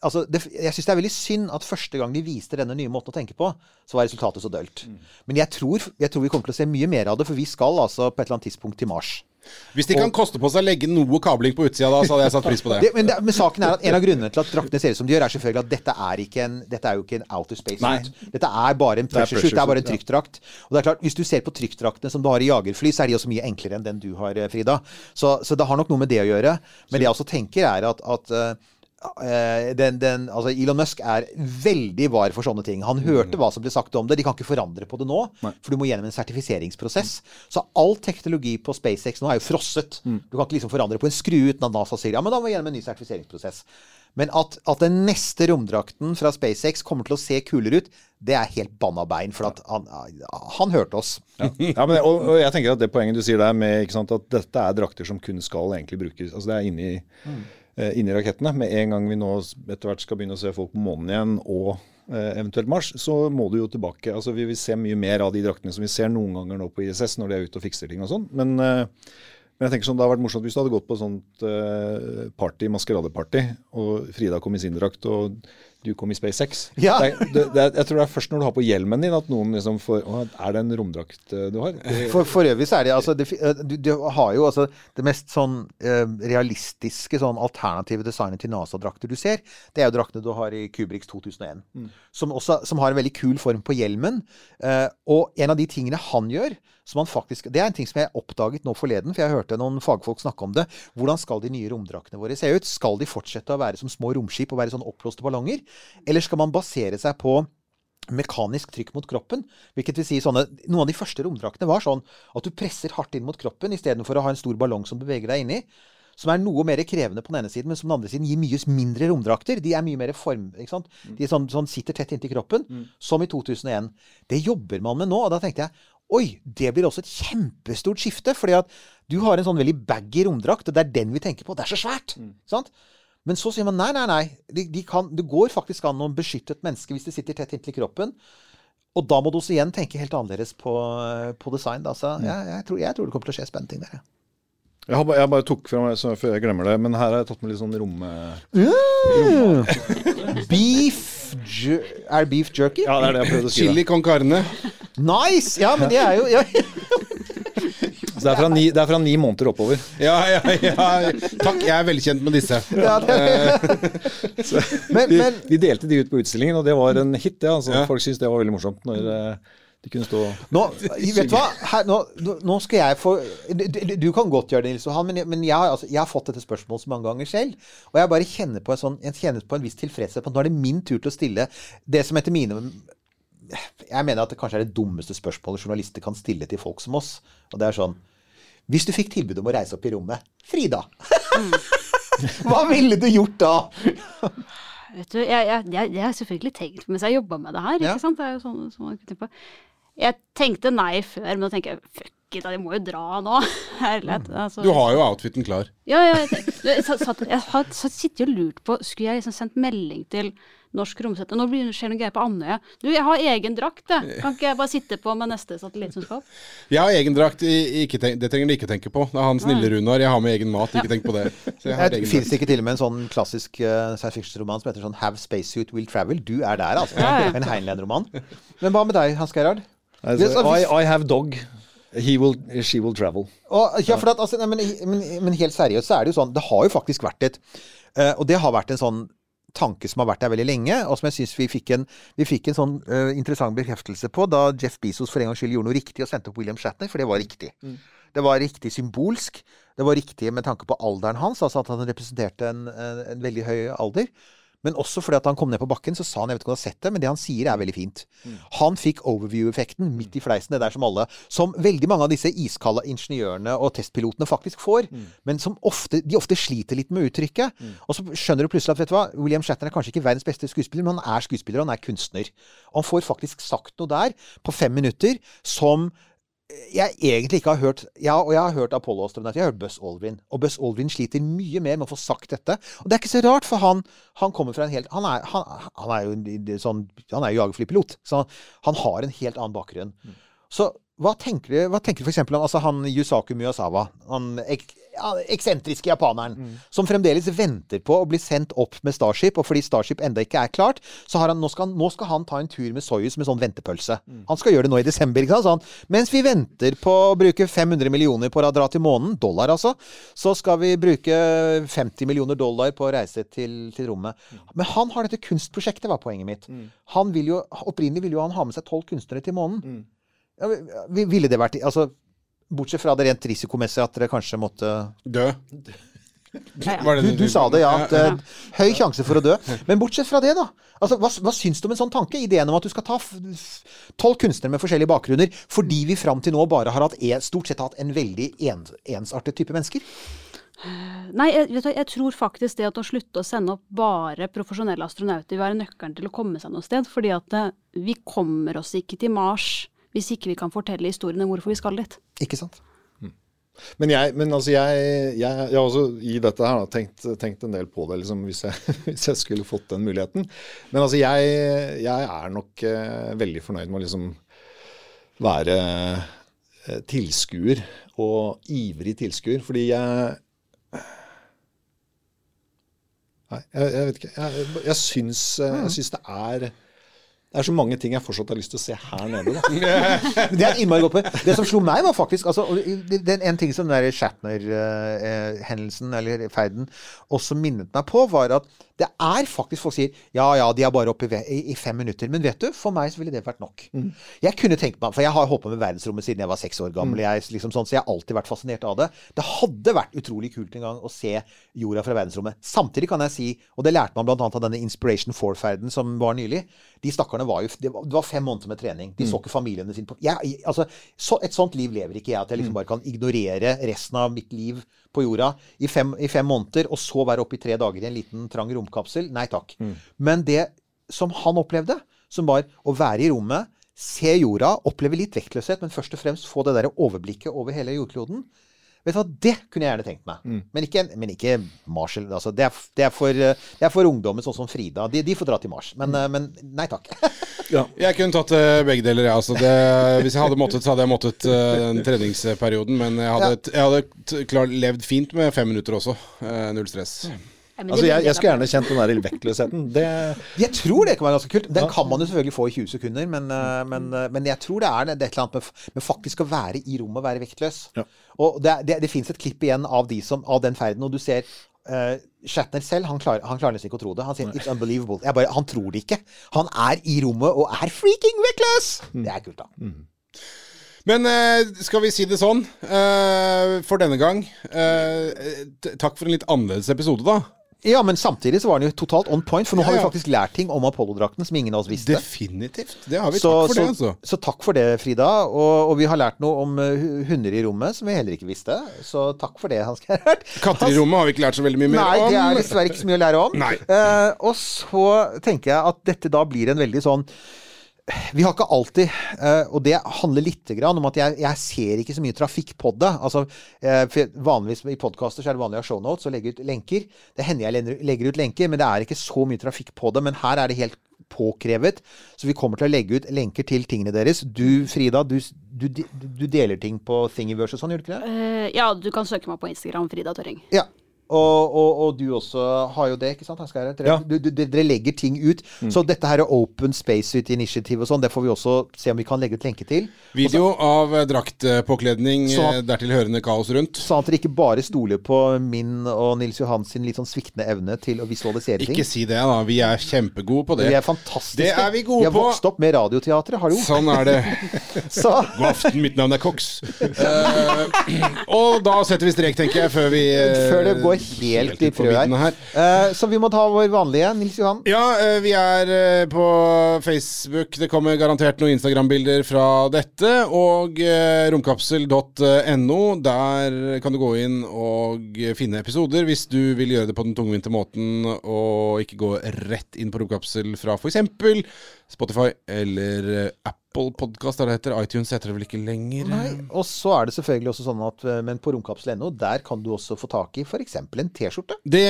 altså det, Jeg syns det er veldig synd at første gang de viste denne nye måten å tenke på, så var resultatet så dølt. Men jeg tror, jeg tror vi kommer til å se mye mer av det, for vi skal altså på et eller annet tidspunkt til Mars. Hvis de kan koste på seg å legge noe kabling på utsida da, så hadde jeg satt pris på det. Det, men, det, men saken er at en av grunnene til at draktene ser ut som de gjør, er selvfølgelig at dette er, ikke en, dette er jo ikke en outer space Nei. suit. Dette er bare en pressure suit. Det er bare en trykkdrakt. Og det er klart, hvis du ser på trykkdraktene som du har i jagerfly, så er de også mye enklere enn den du har, eh, Frida. Så, så det har nok noe med det å gjøre. Men det jeg også tenker, er at, at eh, den, den, altså Elon Musk er veldig var for sånne ting. Han hørte hva som ble sagt om det. De kan ikke forandre på det nå, for du må gjennom en sertifiseringsprosess. Så all teknologi på SpaceX nå er jo frosset. Du kan ikke liksom forandre på en skrue uten at NASA sier ja, men da må vi gjennom en ny sertifiseringsprosess. Men at, at den neste romdrakten fra SpaceX kommer til å se kulere ut, det er helt banna bein. For at han, han hørte oss. Ja, ja men, og, og jeg tenker at det poenget du sier der med sant, at dette er drakter som kun skal egentlig brukes altså Det er inni, eh, inni rakettene. Med en gang vi nå etter hvert skal begynne å se folk på månen igjen, og eh, eventuelt Mars, så må du jo tilbake. altså Vi vil se mye mer av de draktene som vi ser noen ganger nå på ISS, når de er ute og fikser ting og sånn. Men, eh, men jeg tenker sånn, det hadde vært morsomt hvis du hadde gått på sånt eh, party, maskeradeparty, og Frida kom i sin drakt, og du kom i SpaceX. Ja. Det, det, det, jeg tror det er først når du har på hjelmen din at noen liksom får Å, er det en romdrakt eh, du har? For, for øvrig så er det altså det, eh, du, du har jo altså det mest sånn eh, realistiske sånn alternative designet til NASA-drakter du ser, det er jo draktene du har i Kubriks 2001. Som, også, som har en veldig kul form på hjelmen. Eh, og en av de tingene han gjør, som han faktisk Det er en ting som jeg oppdaget nå forleden, for jeg hørte noen fagfolk snakke om det. Hvordan skal de nye romdraktene våre se ut? Skal de fortsette å være som små romskip og være sånn oppblåste ballonger? Eller skal man basere seg på mekanisk trykk mot kroppen. Hvilket vil si sånne, Noen av de første romdraktene var sånn at du presser hardt inn mot kroppen istedenfor å ha en stor ballong som beveger deg inni. Som er noe mer krevende på den ene siden, men som på den andre siden gir mye mindre romdrakter. De er mye mer form... ikke sant? De er sånn, sånn sitter tett inntil kroppen. Som i 2001. Det jobber man med nå. Og da tenkte jeg Oi, det blir også et kjempestort skifte. fordi at du har en sånn veldig baggy romdrakt, og det er den vi tenker på. Det er så svært! Sant? Men så sier man nei, nei, nei. De, de kan, det går faktisk an å beskytte et menneske hvis det sitter tett inntil kroppen. Og da må du også igjen tenke helt annerledes på, på design. Da. Så jeg, jeg, tror, jeg tror det kommer til å skje spennende ting der. Ja. jeg, har, bare- jeg bare tok fra meg så før jeg glemmer det, men her har jeg tatt med litt sånn rom... Beef Er det beef jerky? Ja, det er det jeg prøvde å skrive. Chili con carne. Nice! Ja, men det er jo ja. Det er, ni, det er fra ni måneder oppover. Ja, ja, ja. Takk, jeg er velkjent med disse. ja så, men, De, men de delte de ut på utstillingen, og det var en hit. Ja, altså, Ja. Folk syntes det var veldig morsomt når eh, de kunne stå Nå, vet du hva? Her, nå, nå- skal jeg få du, du, kan godt gjøre det, Nils Johan, men, men jeg, har- altså, jeg har fått dette spørsmålet så mange ganger selv. Og jeg bare kjenner på en, sånn, jeg kjenner på en viss tilfredshet på at nå er det min tur til å stille det som etter mine Jeg mener at det kanskje er det dummeste spørsmålet journalister kan stille til folk som oss. Og det er sånn Hvis du fikk tilbud om å reise opp i rommet Frida! Hva ville du gjort da? Vet du, jeg, jeg, jeg, jeg har selvfølgelig tenkt mens jeg jobba med det her, Ja. ikke sant. Det er jo sånn, sånn man kan tenke på. Jeg tenkte nei før, men da tenker jeg fuck it, jeg må jo dra nå. Herlighet. Altså, Du har jo outfiten klar. Ja, ja, jeg, tenkte, jeg, satt, satt- jeg har sittet og lurt på Skulle jeg liksom sendt melding til Norsk Romsenter? Nå blir det skjer noe greier på Andøya. Du, jeg har egen drakt, jeg. Kan ikke jeg bare sitte på med neste satellitt som skal opp? Jeg har egen drakt, ikke tenk, det trenger du ikke tenke på. Det er han snille Runar. Jeg har med egen mat, ikke tenk på det. Så jeg har Det egen Fins ikke til og med en sånn klassisk uh, science fiction-roman som heter sånn Have Spacesuit Will Travel? Du er der, altså. Ja, ja. En Heinlein-roman. Men hva med deg, Hans Gerhard? Altså, Yes, I, I have dog. He will, she will travel. Og, ja, for at, altså, nei, men, men, men helt seriøst så er det jo sånn Det har jo faktisk vært et uh, Og det har vært en sånn tanke som har vært der veldig lenge, og som jeg syns vi fikk en, vi fikk en sånn uh, interessant bekreftelse på da Jeff Bezos for en gangs skyld gjorde noe riktig og sendte opp William Shatner, for det var riktig. Det var riktig symbolsk. Det var riktig med tanke på alderen hans, altså at han representerte en, en, en veldig høy alder. Men også fordi at han kom ned på bakken, så sa han Jeg vet ikke om du har sett det, men det han sier, er veldig fint. Han fikk overview-effekten midt i fleisen, det der som alle Som veldig mange av disse iskalde ingeniørene og testpilotene faktisk får. Men som ofte, de ofte sliter litt med uttrykket. Og så skjønner du plutselig at vet du hva, William Shatner er kanskje ikke verdens beste skuespiller, men han er skuespiller, og han er kunstner. Og han får faktisk sagt noe der, på fem minutter, som jeg egentlig ikke har hørt ja, Og jeg har hørt Apollo-astronauter, jeg har hørt Buzz Aldrin. Og Buzz Aldrin sliter mye mer med å få sagt dette. Og det er ikke så rart, for han, han kommer fra en helt Han er, han, han er jo sånn Han er jo jagerflypilot, så han har en helt annen bakgrunn. Så hva tenker du, hva tenker du eksempel om altså han Yusaku Miyazawa? Han ek, eksentriske japaneren. Som fremdeles venter på å bli sendt opp med Starship. Og fordi Starship enda ikke er klart, så har han, nå, skal, nå skal han ta en tur med Soyuz med sånn ventepølse. Han skal gjøre det nå i desember. ikke sant? Så mens vi venter på å bruke 500 millioner på å dra til månen, dollar altså, så skal vi bruke 50 millioner dollar på å reise til, til rommet. Men han har dette kunstprosjektet, var poenget mitt. Han vil jo, Opprinnelig ville jo han ha med seg tolv kunstnere til månen. Ja, ville det vært altså, Bortsett fra det rent risikomessige at dere kanskje måtte Dø. Du, du sa det, ja. At, eh, høy sjanse for å dø. Men bortsett fra det, da. Altså, hva, hva syns du om en sånn tanke? Ideen om at du skal ta tolv kunstnere med forskjellige bakgrunner fordi vi fram til nå bare har hatt stort sett hatt en veldig en, ensartet type mennesker? Nei, jeg, du, jeg tror faktisk det at å slutte å sende opp bare profesjonelle astronauter vil være nøkkelen til å komme seg noe sted. Fordi at eh, vi kommer oss ikke til Mars hvis ikke vi kan fortelle historiene hvorfor vi skal dit. Ikke sant? Men jeg, men altså jeg, jeg, jeg har også i dette her da, tenkt, tenkt en del på det, liksom, hvis, jeg, hvis jeg skulle fått den muligheten. Men altså jeg, jeg er nok eh, veldig fornøyd med å liksom være eh, tilskuer, og ivrig tilskuer, fordi jeg Nei, jeg, jeg vet ikke. Jeg, jeg, syns, eh, jeg syns det er det er så mange ting jeg fortsatt har lyst til å se her nede. Da. Det er innmari godt på. Det som slo meg, var faktisk altså, den, En ting som den Shatner-hendelsen, eller ferden, også minnet meg på, var at det er faktisk folk sier ja, ja, de er bare oppe i, i, i fem minutter. Men vet du, for meg så ville det vært nok. Jeg kunne tenkt meg, for jeg har holdt på med verdensrommet siden jeg var seks år gammel, jeg, liksom sånn, så jeg har alltid vært fascinert av det. Det hadde vært utrolig kult en gang å se jorda fra verdensrommet. Samtidig kan jeg si, og det lærte man bl.a. av denne Inspiration Four-ferden som var nylig, de stakkarene var jo det var, det var fem måneder med trening. De så ikke familiene sine på jeg, altså, så, Et sånt liv lever ikke jeg, at jeg liksom bare kan ignorere resten av mitt liv på jorda i fem, i fem måneder, og så være oppe i tre dager i en liten, trang romkapsel. Nei takk. Men det som han opplevde, som var å være i rommet, se jorda, oppleve litt vektløshet, men først og fremst få det der overblikket over hele jordkloden. Vet du hva, Det kunne jeg gjerne tenkt meg. Men, ikke, men ikke Mars. Altså, det, er, det, er for, det er for ungdommen sånn som Frida. De, de får dra til Mars. Men, mm. men nei takk. Jeg kunne tatt eh, begge deler, jeg. Altså hvis jeg hadde måttet, så hadde jeg måttet uh, den treningsperioden. Men jeg hadde, jeg hadde t- klar, levd fint med fem minutter også. Uh, null stress. Ja, men Altså, jeg, jeg skulle gjerne kjent den der vektløsheten. Det, Jeg tror det kan være ganske kult. Den kan man jo selvfølgelig få i 20 sekunder, men, eh, men, eh, men jeg tror det er det et eller annet med, med faktisk å være i rommet og være vektløs. Ja. Og det, det, det fins et klipp igjen av, de som, av den ferden, og du ser uh, Shatner selv, han klarer, han klarer nesten ikke å tro det. Han sier 'it's unbelievable'. Jeg bare, han tror det ikke. Han er i rommet og er freaking vektløs! Det er kult, da. Men eh, skal vi si det sånn eh, for denne gang? eh, takk for en litt annerledes episode, da. Ja, men samtidig så var den jo totalt on point, for nå Ja, har vi faktisk lært ting om Apollo-drakten som ingen av oss visste. Definitivt. Det har vi. Så, Takk for så, det, altså. så takk for det, Frida. Og, og vi har lært noe om eh, hunder i rommet som vi heller ikke visste. Så takk for det, Hans Gerhard. Katter i rommet har vi ikke lært så veldig mye mer Nei, om. det er dessverre ikke så mye å lære om. Nei. Uh, og så tenker jeg at dette da blir en veldig sånn vi har ikke alltid eh, Og det handler litt om at jeg, jeg ser ikke så mye trafikk på det. Altså, eh, vanligvis I podkaster er det vanlig å ha shownotes og legge ut lenker. Det hender jeg legger ut lenker, men det er ikke så mye trafikk på det. Men her er det helt påkrevet. Så vi kommer til å legge ut lenker til tingene deres. Du, Frida, du, du, du deler ting på Thingiverse og sånn, gjør du ikke det? Uh, ja, du kan søke meg på Instagram, Frida Tørring. Ja. Og, og, og du også har jo det, ikke sant? Dere, Ja. du, du, dere legger ting ut. Så dette her er Open Space Suit Initiative og sånn, det får vi også se om vi kan legge ut lenke til. Video av eh, draktpåkledning, Så- eh, dertil hørende kaos rundt. Sånn at dere ikke bare stoler på min og Nils Johans sin litt sånn sviktende evne til å visualisere ting. Ikke si det, da. Vi er kjempegode på det. Vi er fantastiske. Det er vi gode Vi har på. vokst opp med Radioteatret, hallo. Sånn er det. Så God aften, mitt navn er Cox. uh, og da setter vi strek, tenker jeg, før vi uh, før det går helt i viddene her. Uh, så vi må ta vår vanlige, Nils Johan. Ja, uh, vi er uh, på Facebook. Det kommer garantert noen Instagram-bilder fra dette. Og romkapsel.no. Der kan du gå inn og finne episoder hvis du vil gjøre det på den tungvinte måten og ikke gå rett inn på romkapsel fra f.eks. Spotify eller eh, Apple Podcast, der det heter. iTunes heter det vel ikke lenger? Nei, og så er det selvfølgelig også sånn at eh, Men på romkapsel.no, der kan du også få tak i f.eks. en T-skjorte. Det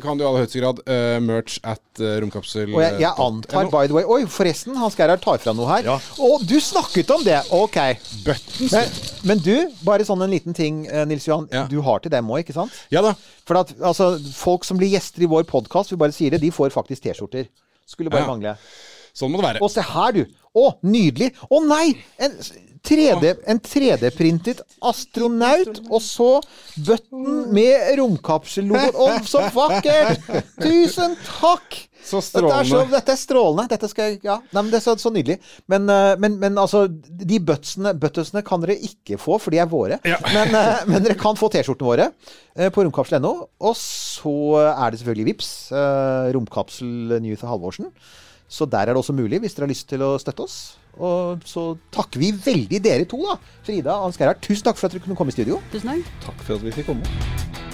kan du i aller høyeste grad. Uh, merch at uh, romkapsel. Og jeg, jeg antar, by the way Oi, forresten, Hans Gerhard tar fra noe her. Å, du snakket om det! Ok. Buttons. Men, men du, bare sånn en liten ting, eh, Nils Johan. Ja. Du har til dem òg, ikke sant? Ja da. For at altså, folk som blir gjester i vår podkast, vi bare sier det, de får faktisk T-skjorter. Skulle bare Ja. mangle. Sånn må det være. Og se her, du! Å, nydelig! Å nei! En 3D-printet 3D-printet astronaut, og så button med romkapsellogoen. Å, så vakkert! Tusen takk! Så Dette er, så, dette er strålende. Dette skal ja. Nei, men det er så, så nydelig. Men, eh, men, men altså, de bøttesene kan dere ikke få, for de er våre. Ja. Men, eh, men dere kan få T-skjortene våre eh, på romkapsel.no. Og så er det selvfølgelig VIPS Romkapsel Newth Halvorsen. Så der er det også mulig, hvis dere har lyst til å støtte oss. Og så takker vi veldig dere to, da. Frida og Hans Gerhard, tusen takk for at dere kunne komme i studio. Tusen takk. Takk for at vi fikk komme.